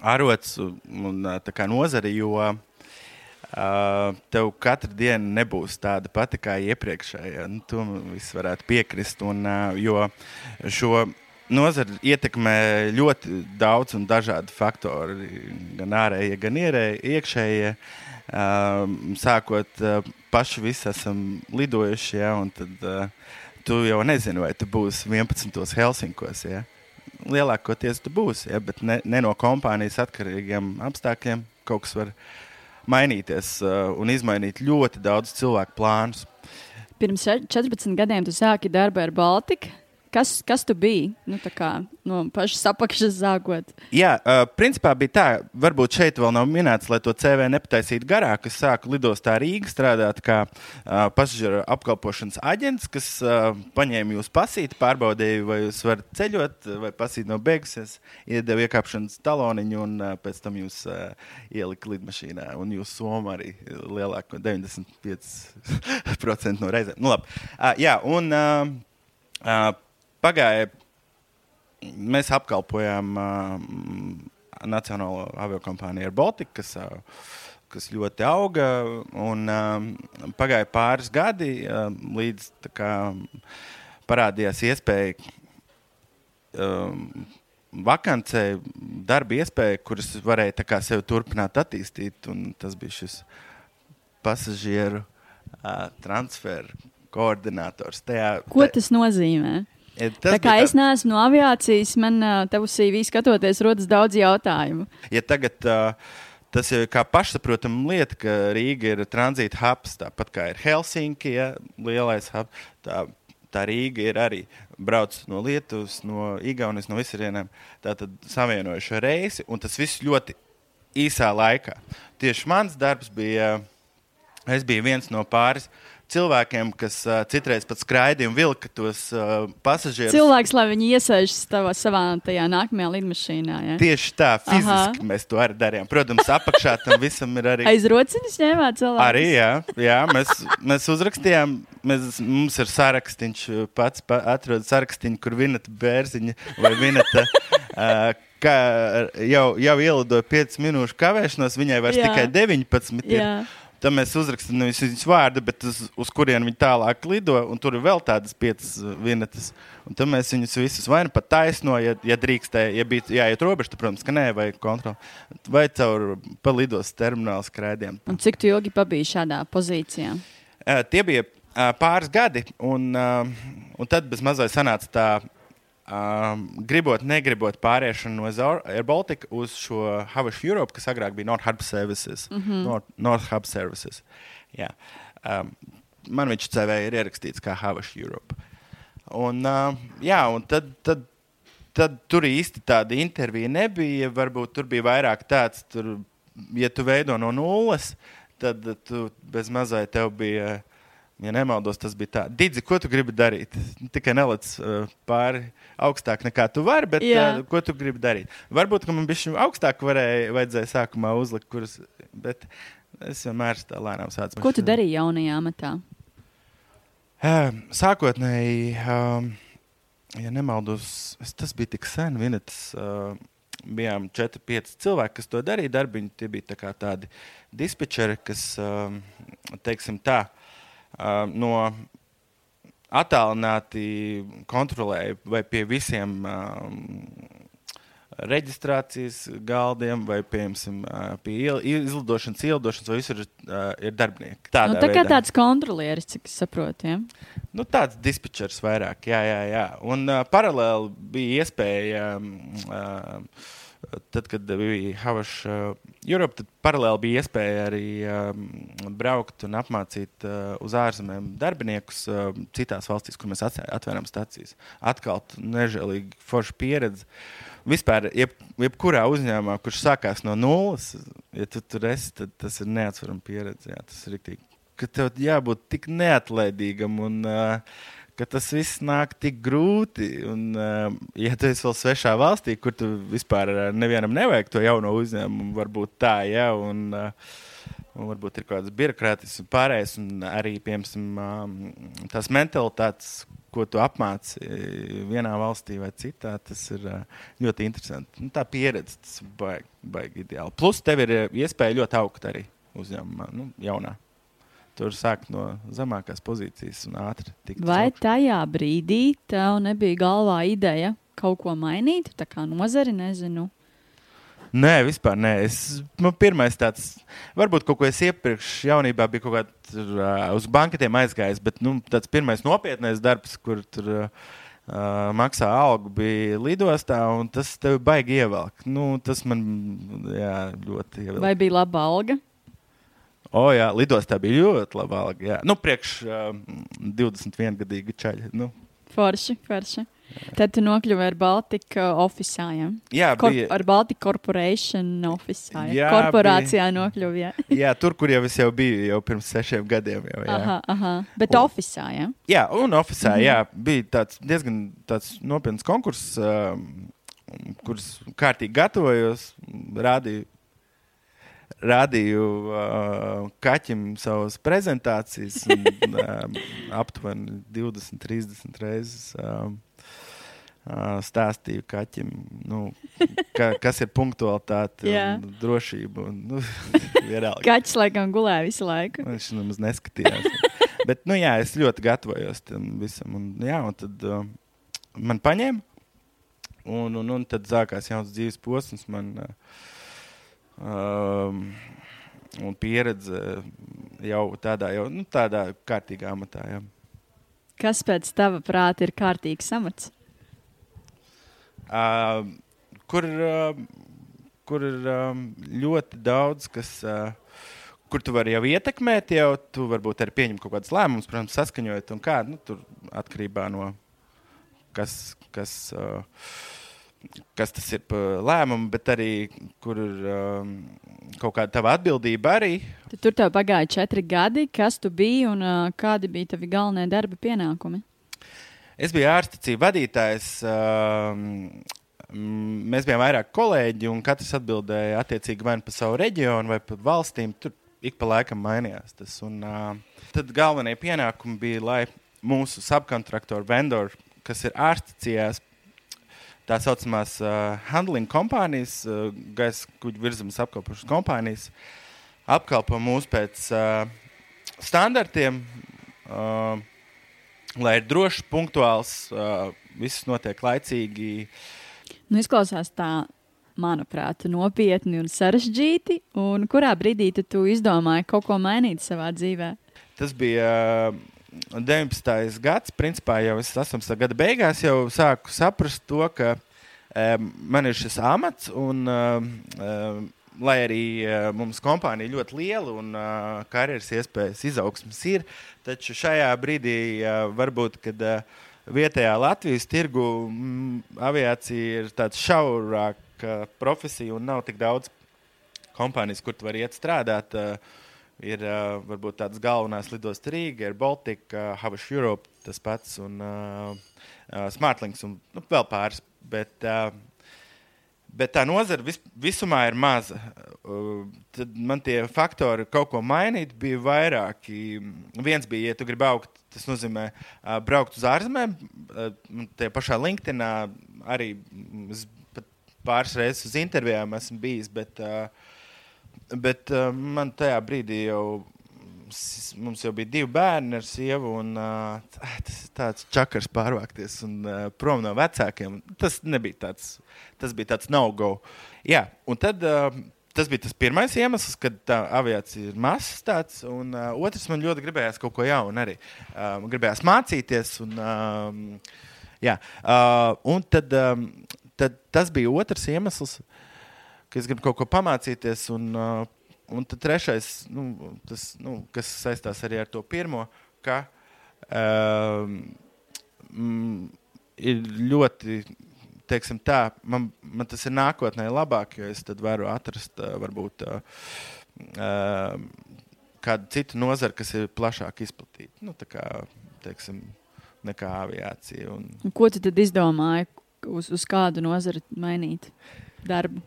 arots un uh, nozare, jo uh, tev katru dienu nebūs tāda pati kā iepriekšējā. Nu, to viss varētu piekrist. Un, uh, jo šo nozari ietekmē ļoti daudz un dažādi faktori. Gan ārējie, gan ierēji, iekšējie. Uh, sākot uh, paši visi esam lidojuši, ja, un tad uh, tu jau nezini, vai tu būsi 11. Helsinkos. Ja. Lielākoties tu būsi, ja, bet ne, ne no kompānijas atkarīgiem apstākļiem kaut kas var mainīties uh, un izmainīt ļoti daudz cilvēku plānus. Pirms še- 14 gadiem tu sāki darbu ar Baltiku. Kas, kas tu biji? Nu, kā no pašas apakšas sākot. Jā, uh, principā bija tā, varbūt šeit vēl nav minēts, lai to CV nepataisītu garāk. Es sāku lidostā Rīgā strādāt kā uh, pasažieru apkalpošanas aģents, kas uh, paņēma jūsu pasīti, pārbaudīja, vai jūs varat ceļot, vai pasīt nav beigusies, iedeva iekāpšanas taloniņu un uh, pēc tam jūs uh, ielika lidmašīnā. Un jūs somu arī lielāko 95% (laughs) no reizēm. Nu, labi. uh, jā, un uh, uh, pagāja mēs apkalpojām uh, Nacionālo aviokompāniju Air Baltica, kas, uh, kas ļoti auga. Un, uh, pagāja pāris gadi, uh, līdz kā, parādījās iespēja um, vakancē, darba iespēja, kuras varēja kā sevi turpināt attīstīt. Un tas bija šis pasažieru uh, transferu koordinators. Tajā, Ko tas nozīmē? Ja, tā kā es neesmu no aviācijas, man uh, tev CV skatoties, rodas daudz jautājumu. Ja tagad uh, tas ir kā pašsaprotama lieta, ka Rīga ir tranzīta hubs, tāpat kā ir Helsinki, ja, lielais hubs. Tā, tā Rīga ir arī brauc no Lietuvas, no Igaunijas, no visurienēm. Tātad savienojuši reisi, un tas viss ļoti īsā laikā. Tieši mans darbs bija, es biju viens no pāris cilvēkiem, kas uh, citreiz pat skraidīja un vilka tos uh, pasažierus. Cilvēks, lai viņi iesaistītu savā, savā tajā nākamajā lidmašīnā. Ja? Tieši tā, fiziski Aha. mēs to arī darījām. Protams, apakšā tam visam ir arī. Aiz rociņas ņēmāt cilvēku. Arī jā, jā mēs, mēs uzrakstījām, mēs, mums ir sarakstīns, pats pa, atrod sarakstīnu, kur vineta bērziņa vai vineta. Uh, Kā jau, jau ielidoja 5 minūšu kavēšanos, viņai vairs Jā. tikai 19. Ir. Tad mēs uzrakstām nevis viņas vārdu, bet uz, uz kurien viņi tālāk lido. un Tur ir vēl tādas piecas uh, vienetes. Un tad mēs viņus visus vai nu pat taisno, ja, ja drīkstēja, ja bija jāiet robeža, tad, protams, ka nē, vai kontroli. Vai caur pa lidos terminālu. Un cik tu ilgi pabiji šādā pozīcijā? Uh, tie bija uh, pāris gadi, un, uh, un tad bez mazliet sanāca tā, um, gribot, negribot pāriešanu no Zor- Air Baltica uz šo Havas Europe, kas agrāk bija North Hub Services. Mm -hmm. North, North Hub Services. Jā. Um, man viņš CV ir ierakstīts kā Havas Europe. Un, uh, jā, un tad, tad, tad tur īsti tāda intervija nebija. Varbūt tur bija vairāk tāds, tur, ja tu veido no nulles, tad tu bez mazai tev bija. Ja nemaldos, tas bija tā. Digi, ko tu gribi darīt? Tikai neliec uh, pāri augstāk nekā tu vari, bet uh, ko tu gribi darīt? Varbūt, ka man bija augstāk, varēja, vajadzēja sākumā uzlikt, kuras, bet es vienmēr tā lēnām sācu. Ko tu darīji jaunajā amatā? Eh, Sākotnēji um, ja nemaldos, tas bija tik sen, Vinetas. Uh, bijām 4, 5 cilvēki, kas to darīja. Darbiņi tie bija tā tādi dispečeri, kas, um, teiksim, tā, uh, no attālināti kontrolēja vai pie visiem um, reģistrācijas galdiem, vai piemēram pie izlidošanas, ielidošanas, vai visur uh, ir darbinieki. Tādā nu, tā kā veidā. tāds kontrolieris, cik es saprotu. Ja? Nu, tāds dispečers vairāk, jā, jā. jā. Un uh, paralēli bija iespēja. Um, uh, tad, kad bija Havas uh, Europe, tad paralēli bija iespēja arī braukt un apmācīt uz ārzemēm darbiniekus citās valstīs, kur mēs atvērām stācijas. Atkal nežēlīgi forša pieredze. Vispār, jeb, jebkurā uzņēmumā, kurš sākās no nulles, ja tu tur esi, tad tas ir neatsverama pieredze. Jā, tas ir rīktīgi. Ka tev jābūt tik neatlaidīgam un uh, ka tas viss nāk tik grūti. Un, uh, ja tu esi vēl svešā valstī, kur tu vispār uh, nevienam nevajag to jauno uzņēmumu, varbūt tā, ja, un, uh, un varbūt ir kaut kāds birokrātisks un pārējais, un arī, piemēram, um, tās mentalitātes, ko tu apmāci vienā valstī vai citā, tas ir ļoti interesanti. Nu, tā pieredze, tas baigi, baigi ideāli. Plus, tev ir iespēja ļoti augt arī uzņēmumā, nu, jaunā tur sākt no zemākās pozīcijas un ātri tikt. Vai tajā brīdī tev nebija galvā ideja kaut ko mainīt, tā kā nozari, nezinu? Nē, vispār nē. Es, man pirmais tāds, varbūt kaut ko es iepriekš jaunībā biju kaut kādā uh, uz banketiem aizgājis, bet nu, tāds pirmais nopietnais darbs, kur tur uh, maksā algu, bija lidostā, un tas tev baigi ievelk. Nu, tas man jā, ļoti ievelk. Vai bija laba alga? O, jā, lidostā bija ļoti laba alga. Jā. Nu, priekš uh, 21 gadīga čaļa. Nu. Forši, forši. Jā. Tad tu nokļuvi ar Baltika oficiāliem. Jā, Kor bija. Ar Baltika Corporation oficiāliem. Jā, korporācijā bija. nokļuvi. Jā. (laughs) jā, tur, kur jau es jau biju, jau pirms sešiem gadiem. Jau, jā. aha, aha. Bet un, oficiālā, jā? Jā, un oficiālā, mm -hmm. jā. Bija tāds diezgan tāds nopietns konkurss, uh, kurus kārtīgi gatavojos, rādīju rādīju uh, kaķim savas prezentācijas, un, uh, (laughs) aptuveni 20, 30 reizes. Uh, uh, stāstīju kaķim, nu, ka, kas ir punktualitāte un drošība. Un, nu, (laughs) Kaķis laikam gulēja visu laiku. Viņš nemaz neskatījās. Bet, nu, jā, es ļoti gatavojos tam visam. Un, jā, un tad uh, man paņēma, un, un, un tad sākās jauns dzīves posms. Man, uh, um, un pieredze jau tādā, jau, nu, tādā kārtīgā amatā. Jā. Kas pēc tava prāta ir kārtīgs amats? Uh, kur, uh, kur ir uh, ļoti daudz, kas. Uh, kur tu vari jau ietekmēt, jau tu varbūt arī pieņem kaut kādus lēmumus, protams, saskaņojot un kā. Nu, tur atkarībā no kas. kas uh, kas tas ir par lēmumu, bet arī kur ir um, kaut kāda tava atbildība arī. Tad tur tev pagāja četri gadi, kas tu biji un uh, kādi bija tavi galvenie darba pienākumi? Es biju ārstniecības vadītājs. Uh, Mēs bijām vairāk kolēģi, un katrs atbildēja attiecīgi vai nu par savu reģionu, vai par valstīm. Tur ik pa laikam mainījās tas. Un, uh, tad galvenie pienākumi bija, lai mūsu subkontraktoru vendori, kas ir ārstniecībās, tā saucamās uh, handling kompānijas, uh, gaisa kuģu virzemes apkalpošanas kompānijas, apkalpo mūs pēc uh, standartiem, uh, lai ir drošs, punktuāls, uh, viss notiek laicīgi. Nu, izklausās tā, manuprāt, nopietni un sarežģīti. Un kurā brīdī tu, tu izdomāji kaut ko mainīt savā dzīvē? Tas bija. Uh, 19. gads, principā jau es esmu gada beigās, jau sāku saprast to, ka um, man ir šis amats. Un, um, lai arī uh, mums kompānija ļoti liela un uh, karjeras iespējas izaugsmas ir, taču šajā brīdī uh, varbūt, kad uh, vietējā Latvijas tirgu mm, aviācija ir tāds šaurāka profesija un nav tik daudz kompānijas, kur tu vari iet strādāt. Uh, ir uh, varbūt tādas galvenās lidostas Rīga, ir Baltika, uh, Havas Europe, tas pats un uh, uh, Smartlinks un nu, vēl pāris. Bet uh, Bet tā nozara vis, visumā ir maza. Uh, tad man tie faktori kaut ko mainīt bija vairāki. Viens bija, ja tu gribi augt, tas nozīmē uh, braukt uz ārzemēm. Uh, tie pašā LinkedInā arī pāris reizes uz intervijām esmu bijis, bet, uh, bet uh, man tajā brīdī jau mums jau bija divi bērni ar sievu, un uh, tas ir tāds čakars pārvākties un uh, prom no vecākiem. Tas nebija tāds, tas bija tāds no-go. Jā, un tad. Uh, Tas bija tas pirmais iemesls, kad tā aviācija ir mazs. Tāds, un uh, otrs, man ļoti gribējās kaut ko jaunu arī. Uh, gribējās mācīties. Un, um, jā, uh, un tad, um, tad tas bija otrs iemesls, ka es gribu kaut ko pamācīties. Un, uh, un tad trešais, nu, tas, nu, kas saistās arī ar to pirmo, ka um, mm, ir ļoti. Teiksim tā, man, man tas ir nākotnē labāk, jo es varu atrast uh, varbūt uh, uh, kādu citu nozaru, kas ir plašāk izplatīta. Nu, tā kā, teiksim, nekā aviācija. Un, Un Ko tu tad izdomāji, uz, uz kādu nozari mainīt darbu?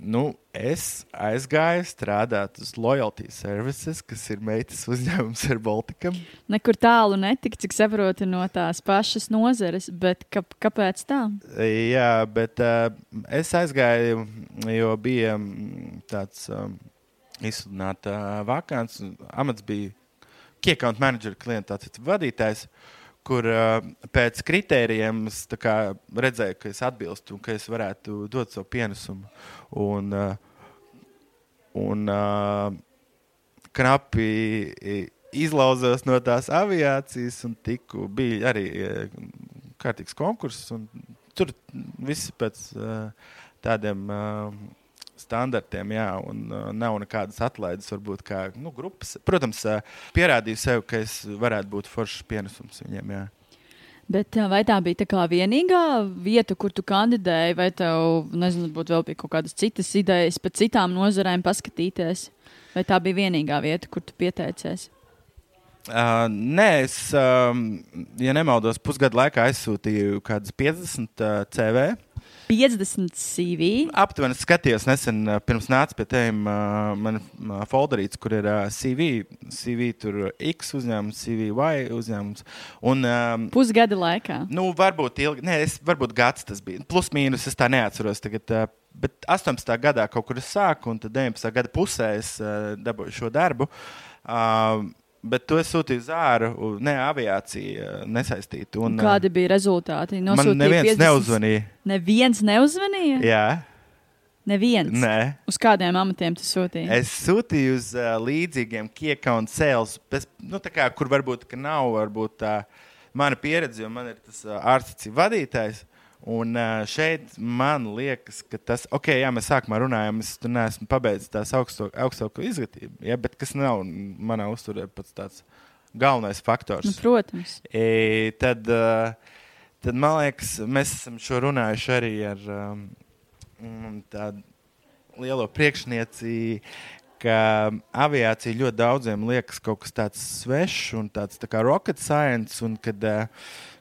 Nu, es aizgāju strādāt uz Loyalty Services, kas ir meitas uzņēmums ar Baltikam. Nekur tālu netika, cik saprotu, no tās pašas nozares, bet ka, kāpēc tā? Jā, bet uh, es aizgāju, jo bija mm, tāds um, izsludināts uh, vakants. un Amats bija key account manager, klienta vadītājs. Kur pēc kritērijiem kā redzēju, ka es atbilstu un ka es varētu dot savu pienesumu. Un, un knapi izlauzos no tās aviācijas, un tiku, bija arī kārtīgs konkurss. un Tur viss pēc tādiem standartiem, jā, un uh, nav nekādas atlaides, varbūt kā nu, grupas. Protams, uh, pierādīju sev, ka es varētu būt foršs pienesums viņiem. Jā. Bet ā, vai tā bija tā vienīgā vieta, kur tu kandidēji, vai tev, nezinu, būtu vēl kaut kādas citas idejas par citām nozarēm paskatīties? Vai tā bija vienīgā vieta, kur tu pieteicies? Uh, nē, es, um, ja nemaldos, pusgadu laikā aizsūtīju kaut kādas 50 uh, CV. 50 CV. Aptuveni skatījos nesen, pirms nāca pie uh, man uh, folderīts, kur ir CV, CV tur X uzņēmums, CV Y uzņēmums. Un, um, Pusgada laikā. nu, varbūt ilgi, nē, es, varbūt gads tas bija. Plus mīnus es tā neatceros tagad. Bet 18. gadā kaut kur es sāku, un tad 19. gada pusē es uh, dabūju šo darbu. Uh, Bet to es sūtīju uz āru, u- ne aviāciju, uh, nesaistītu. Un, uh, Kādi bija rezultāti? man Nosūtīja neviens 50 neuzvanīja. Neviens neuzvanīja? Jā, Neviens. nē. Uz kādiem amatiem tu sūtīji? Es sūtīju uz uh, līdzīgiem kiekaunt sales, bez, nu, kā, kur varbūt nav varbūt, tā mana pieredze, jo man ir tas uh, ārsts vadītājs. Un šeit man liekas, ka tas, ok, jā, mēs sākumā runājām, es tur neesmu pabeidzis tās augstāko izglītību, ja, bet kas nav manā uzturē pats tāds galvenais faktors. Nu, protams. E, tad, tad, man liekas, mēs esam šo runājuši arī ar um, tādu lielo priekšnieci, ka aviācija ļoti daudziem liekas kaut kas tāds svešs un tāds tā kā rocket science. Un kad, uh,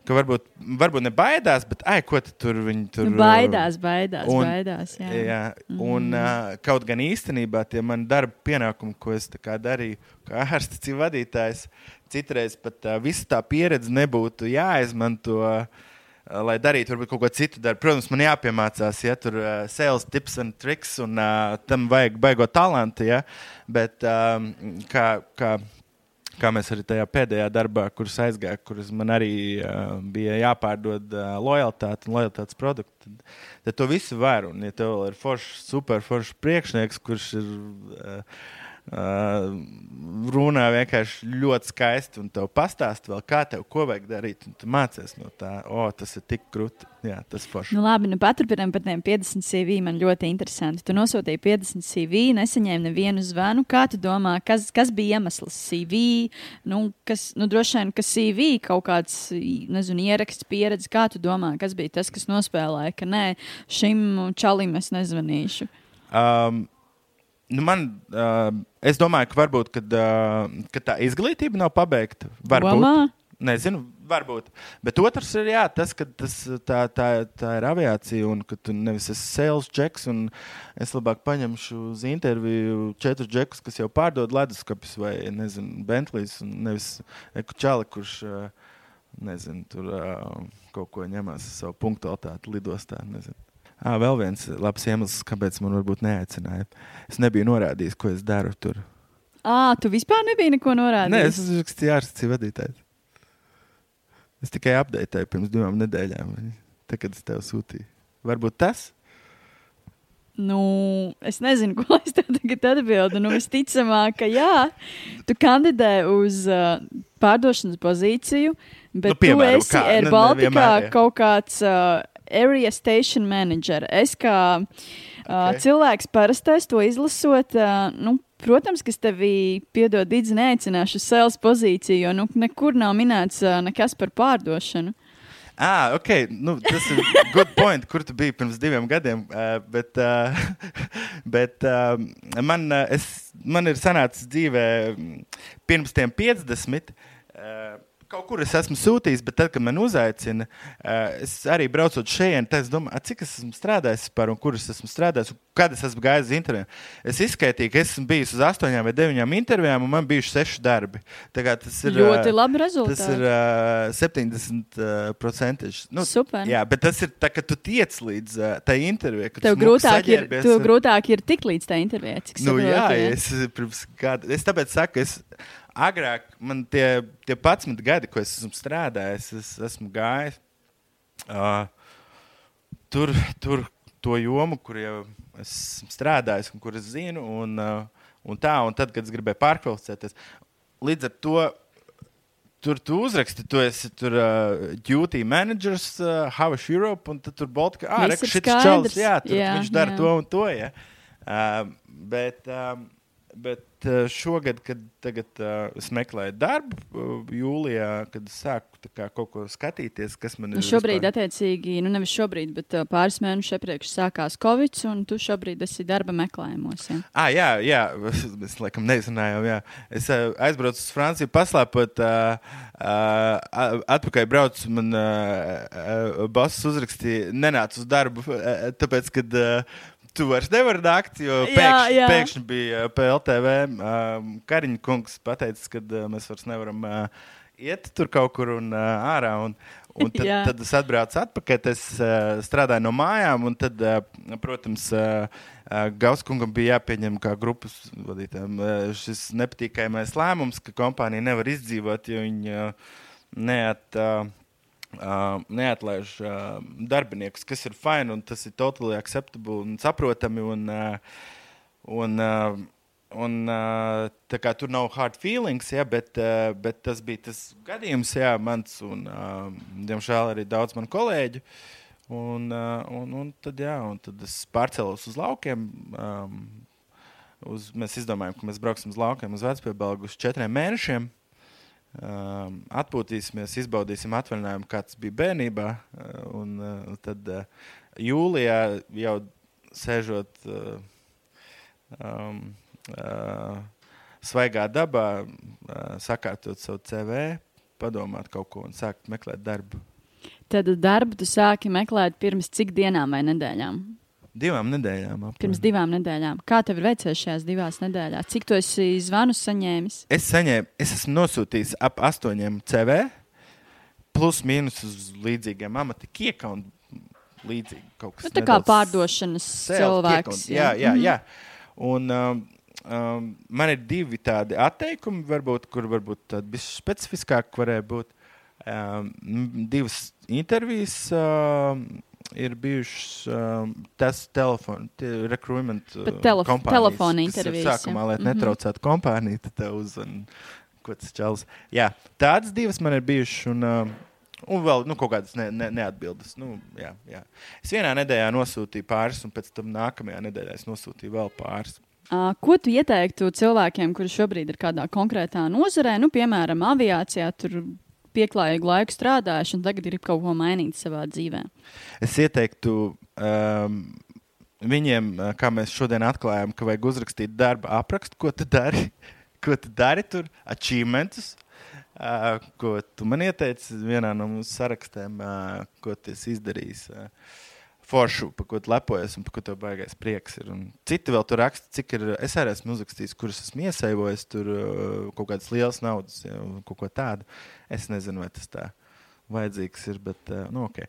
ka varbūt, varbūt ne baidās, bet ai, ko tu tur viņi tur Nu, baidās, baidās, un- baidās. Jā. Jā, un Mm. uh, kaut gan īstenībā tie mani darba pienākumi, ko es darīju, kā ārsts vadītājs, citreiz pat uh, visa tā pieredze nebūtu jāizmanto. Uh, lai darītu varbūt kaut ko citu darbu. Protams, man jāpiemācās, ja tur uh, sales tips un triks, un uh, tam vajag baigot talantu. Ja? Bet um, kā, kā, kā mēs arī tajā pēdējā darbā, kurus aizgāju, kurus man arī uh, bija jāpārdod uh, lojalitāte un lojalitātes produkti, tad, tad to visu var. Un, ja tev ir foršs, super foršs priekšnieks, kurš ir. Uh, Uh, runā vienkārši ļoti skaisti, un tev pastāsta, vēl, kā tev ko vajag darīt. Tu mācies no tā, o, tas ir tik krūti. Jā, tas forši. Nu, labi, nu paturpinām par tiem 50 CV. Man ļoti interesanti. Tu nosūtīji 50 CV, nesaņēmi nevienu zvanu. Kā tu domā, kas, kas bija iemesls CV? Nu, kas, nu, droši vien, ka CV kaut kāds, nezinu, ieraksts, pieredze. Kā tu domā, kas bija tas, kas nospēlēja, ka nē, šim čalim es nezvanīšu? Um, nu man, uh, es domāju, ka varbūt kad, uh, kad tā izglītība nav pabeigta. Varbūt. Domā? Nezinu, Varbūt. Bet otrs ir jā, tas, ka tas, tā, tā, tā ir aviācija un ka tu nevis esi sales džeks. Es labāk paņemšu uz interviju četrus džekus, kas jau pārdod leduskapis vai nezinu, Bentleys. Nevis Eku Čali, kurš nezinu, tur kaut ko ņemās savu punktualitāti lidostā. Nezinu. À, vēl viens labs iemesls, kāpēc man varbūt neaicināja. Es nebiju norādījis, ko es daru tur. À, tu vispār nebija neko norādījis? Nē, es esmu ārsts vadītājs. Es tikai apdeitēju pirms divām nedēļām, tā, kad es tev sūtīju. Varbūt tas? Nu, es nezinu, (laughs) ko es tev tagad atbildēju. Nu, visticamāk, ka jā, tu kandidē uz uh, pārdošanas pozīciju, bet nu, piemēram, tu esi kā, Air Baltica ne, kaut kāds uh, area station manager. Es kā uh, okay. cilvēks parastais to izlasot, uh, nu, Protams, ka es tevi piedod, Digis, neaicināšu uz sales pozīciju, jo nu, nekur nav minēts uh, nekas par pārdošanu. Ah, ok, nu, tas ir good point, kur tu biji pirms diviem gadiem. Uh, bet uh, (laughs) bet uh, man, uh, es, man ir sanācis dzīvē pirms tiem 50. Uh, Kaut kur es esmu sūtījis, bet tad, kad man uzaicina, uh, es arī braucot šeit, es domāju, cik es esmu strādājis par un kur es esmu strādājis, un kad es esmu gājis uz interviju. Es izskaitīju, ka esmu bijis uz astoņām vai deviņām intervijām, un man bija seši darbi. Tas ir ļoti labi rezultāti. Tas ir uh, 70%. Uh, nu, Super. Jā, bet tas ir tā, ka tu tiec līdz uh, tai intervijai. Tev grūtāk ir, tev grūtāk ir tik līdz tai intervijai. Nu, jā, es, pirms gada, es tāpēc saku, es agrāk man tie, tie 11 gadi, ko es esmu strādājis, es esmu gājis uh, tur, tur to jomu, kur jau esmu strādājis un kur es zinu. Un, uh, un tā, un tad, kad es gribēju pārkvalificēties, līdz ar to. Tur tu uzraksti, tu esi tur uh, duty managers, uh, Havas Europe, un tad tur Baltika. Ah, reku, šis čels, jā, tur, jā, viņš dara to un to, ja. Uh, bet, um, bet šogad, kad tagad, uh, es meklēju darbu, uh, jūlijā, kad sāku kā, kaut ko skatīties, kas man nu, ir. Nu šobrīd, vispār... attiecīgi, nu nevis šobrīd, bet uh, pāris mēnešus iepriekš sākās Covid, un tu šobrīd esi darba meklējumos. Ja? Ah, jā, jā, (laughs) mēs laikam neizrunājām. Jā. Es uh, aizbraucu uz Franciju, paslēpot, uh, uh, atpakaļ braucu, man uh, uh, boss uzrakstīja, nenāc uz darbu, uh, tāpēc, kad. Uh, tu vairs nevari nākt, jo pēkšņi, jā, jā. pēkšņi bija PLTV. Um, Kariņš kungs pateica, ka uh, mēs vairs nevaram uh, iet tur kaut kur un uh, ārā. Un, un (laughs) tad, tad es atbraucu atpakaļ, es uh, strādāju no mājām, un tad, uh, protams, uh, uh, Gauskungam bija jāpieņem kā grupas vadītājiem uh, šis nepatīkamais lēmums, ka kompānija nevar izdzīvot, jo viņi uh, neat. Uh, Uh, neatlaiž uh, darbiniekus, kas ir fini un tas ir totally acceptable un saprotami. Un, uh, un, uh, un, uh, kā, tur nav hard feelings, ja, bet, uh, bet tas bija tas gadījums, jā, mans un, uh, diemžēl, arī daudz manu kolēģu. Un, uh, un, un, tad, jā, un tad es pārcēlos uz laukiem. Um, uz, mēs izdomājām, ka mēs brauksim uz laukiem uz Vecpiebalgu uz četriem mēnešiem. Um, atpūtīsimies, izbaudīsim atvaļinājumu, kāds bija bērnībā. Uh, un uh, tad uh, jūlijā jau sēžot uh, um, uh, svaigā dabā, uh, sakārtot savu CV, padomāt kaut ko un sākt meklēt darbu. Tad darbu tu sāki meklēt pirms cik dienām vai nedēļām? Divām nedēļām. Apmēram. Pirms divām nedēļām. Kā tev ir veicies šajās divās nedēļās? Cik tu esi zvanus saņēmis? Es saņēmu, es esmu nosūtījis ap astoņiem CV, plus mīnus uz līdzīgiem amatiem. Līdzīgi kaut kas tāds. Nu, tā kā pārdošanas cilvēks. Jā, jā, jā. -hmm. jā. Un, um, um, man ir divi tādi atteikumi, varbūt, kur varbūt tādi specifiskāki varēja būt. Um, divas intervijas. Um, ir bijušas um, tas telefons, recruitment uh, telef. Telefona intervijas. Sākumā, lai mm -hmm. netraucētu kompāniju, tad tev uzzvan, ko tas čels. Jā, tādas divas man ir bijušas. Un, uh, Un vēl nu, kaut kādas ne, ne, neatbildes. Nu, jā, jā. Es vienā nedēļā nosūtīju pāris, un pēc tam nākamajā nedēļā es nosūtīju vēl pāris. Ko tu ieteiktu cilvēkiem, kuri šobrīd ir kādā konkrētā nozarē, nu, piemēram, aviācijā, tur pieklājīgu laiku strādājuši, un tagad ir kaut ko mainīt savā dzīvē? Es ieteiktu um, viņiem, uh, kā mēs šodien atklājām, ka vajag uzrakstīt darba aprakstu, ko tu dari, (laughs) ko tu dari tur, achievementus. Uh, ko tu man ieteici vienā no mūsu sarakstiem, uh, ko tu esi izdarījis. Uh, Foršu, par ko tu lepojies un par ko tev baigais prieks ir. Un citi vēl tur raksta, cik ir. Es arī esmu uzrakstījis, kurus esmu iesaistījies, tur uh, kaut kādas lielas naudas, ja, kaut ko tādu. Es nezinu, vai tas tā vajadzīgs ir, bet, uh, nu, ok.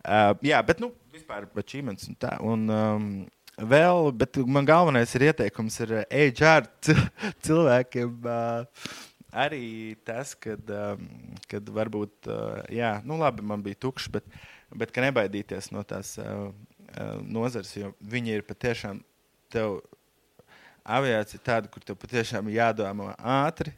Uh, jā, bet, nu, vispār achievements un tā. Un, um, vēl, bet man galvenais ir ieteikums ir HR (laughs) cilvēkiem. Uh, arī tas, kad, um, kad varbūt, uh, jā, nu labi, man bija tukšs, bet bet ka nebaidīties no tās uh, nozares, jo viņi ir patiešām tev. Aviācija ir tāda, kur tev patiešām jādomā ātri,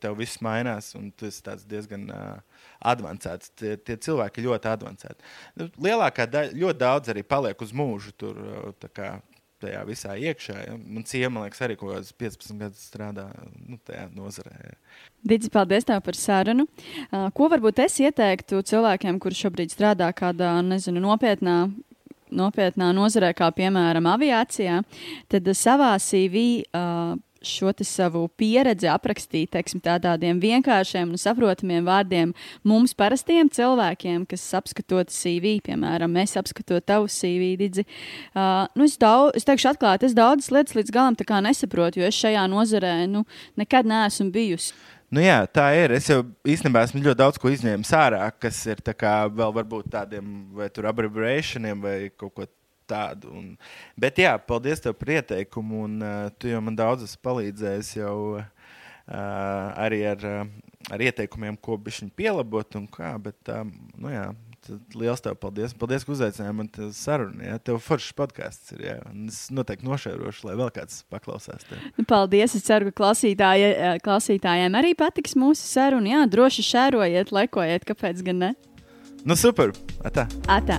tev viss mainās, un tu esi diezgan uh, avansēts. Tie, tie cilvēki ir ļoti avansēti. Nu, lielākā daļa, ļoti daudz arī paliek uz mūžu tur. Uh, tajā visā iekšā. Ja? Man ciema, liekas, arī kaut kāds 15 gadus strādā nu, tajā nozarē. Ja. Digi, paldies tev par sarunu. Uh, ko varbūt es ieteiktu cilvēkiem, kuriem šobrīd strādā kādā nezinu, nopietnā nopietnā nozarē, kā piemēram aviācijā, tad savā CV uh, šo savu pieredzi aprakstīt teiksim, tādiem vienkāršiem un saprotamiem vārdiem mums, parastiem cilvēkiem, kas apskatot CV, piemēram, mēs apskatot tavu CV, Didzi. Uh, nu, es, daudz, es teikšu atklāti, es daudzas lietas līdz galam nesaprotu, jo es šajā nozarē nu, nekad neesmu bijusi. Nu jā, tā ir. Es jau īstenībā esmu ļoti daudz ko izņēmis ārā, kas ir tā vēl varbūt tādiem vai abbreviationiem vai kaut ko tādu. Un, bet jā, paldies tev par ieteikumu, un uh, tu jau man daudz esi palīdzējis jau uh, arī ar, uh, ar ieteikumiem, ko bišķiņ pielabot un kā, bet, uh, nu jā, Liels tev paldies. Paldies, ka uzaicinājāt man te sarunu. Ja? Tev foršs podkāsts ir. Ja? Es noteikti nošērošu, lai vēl kāds paklausās. Tev. Nu, paldies. Es ceru, ka klausītāji, klausītājiem arī patiks mūsu saruna. Jā, droši šērojiet, lekojiet, kāpēc gan ne? Nu, super. Atā. Atā.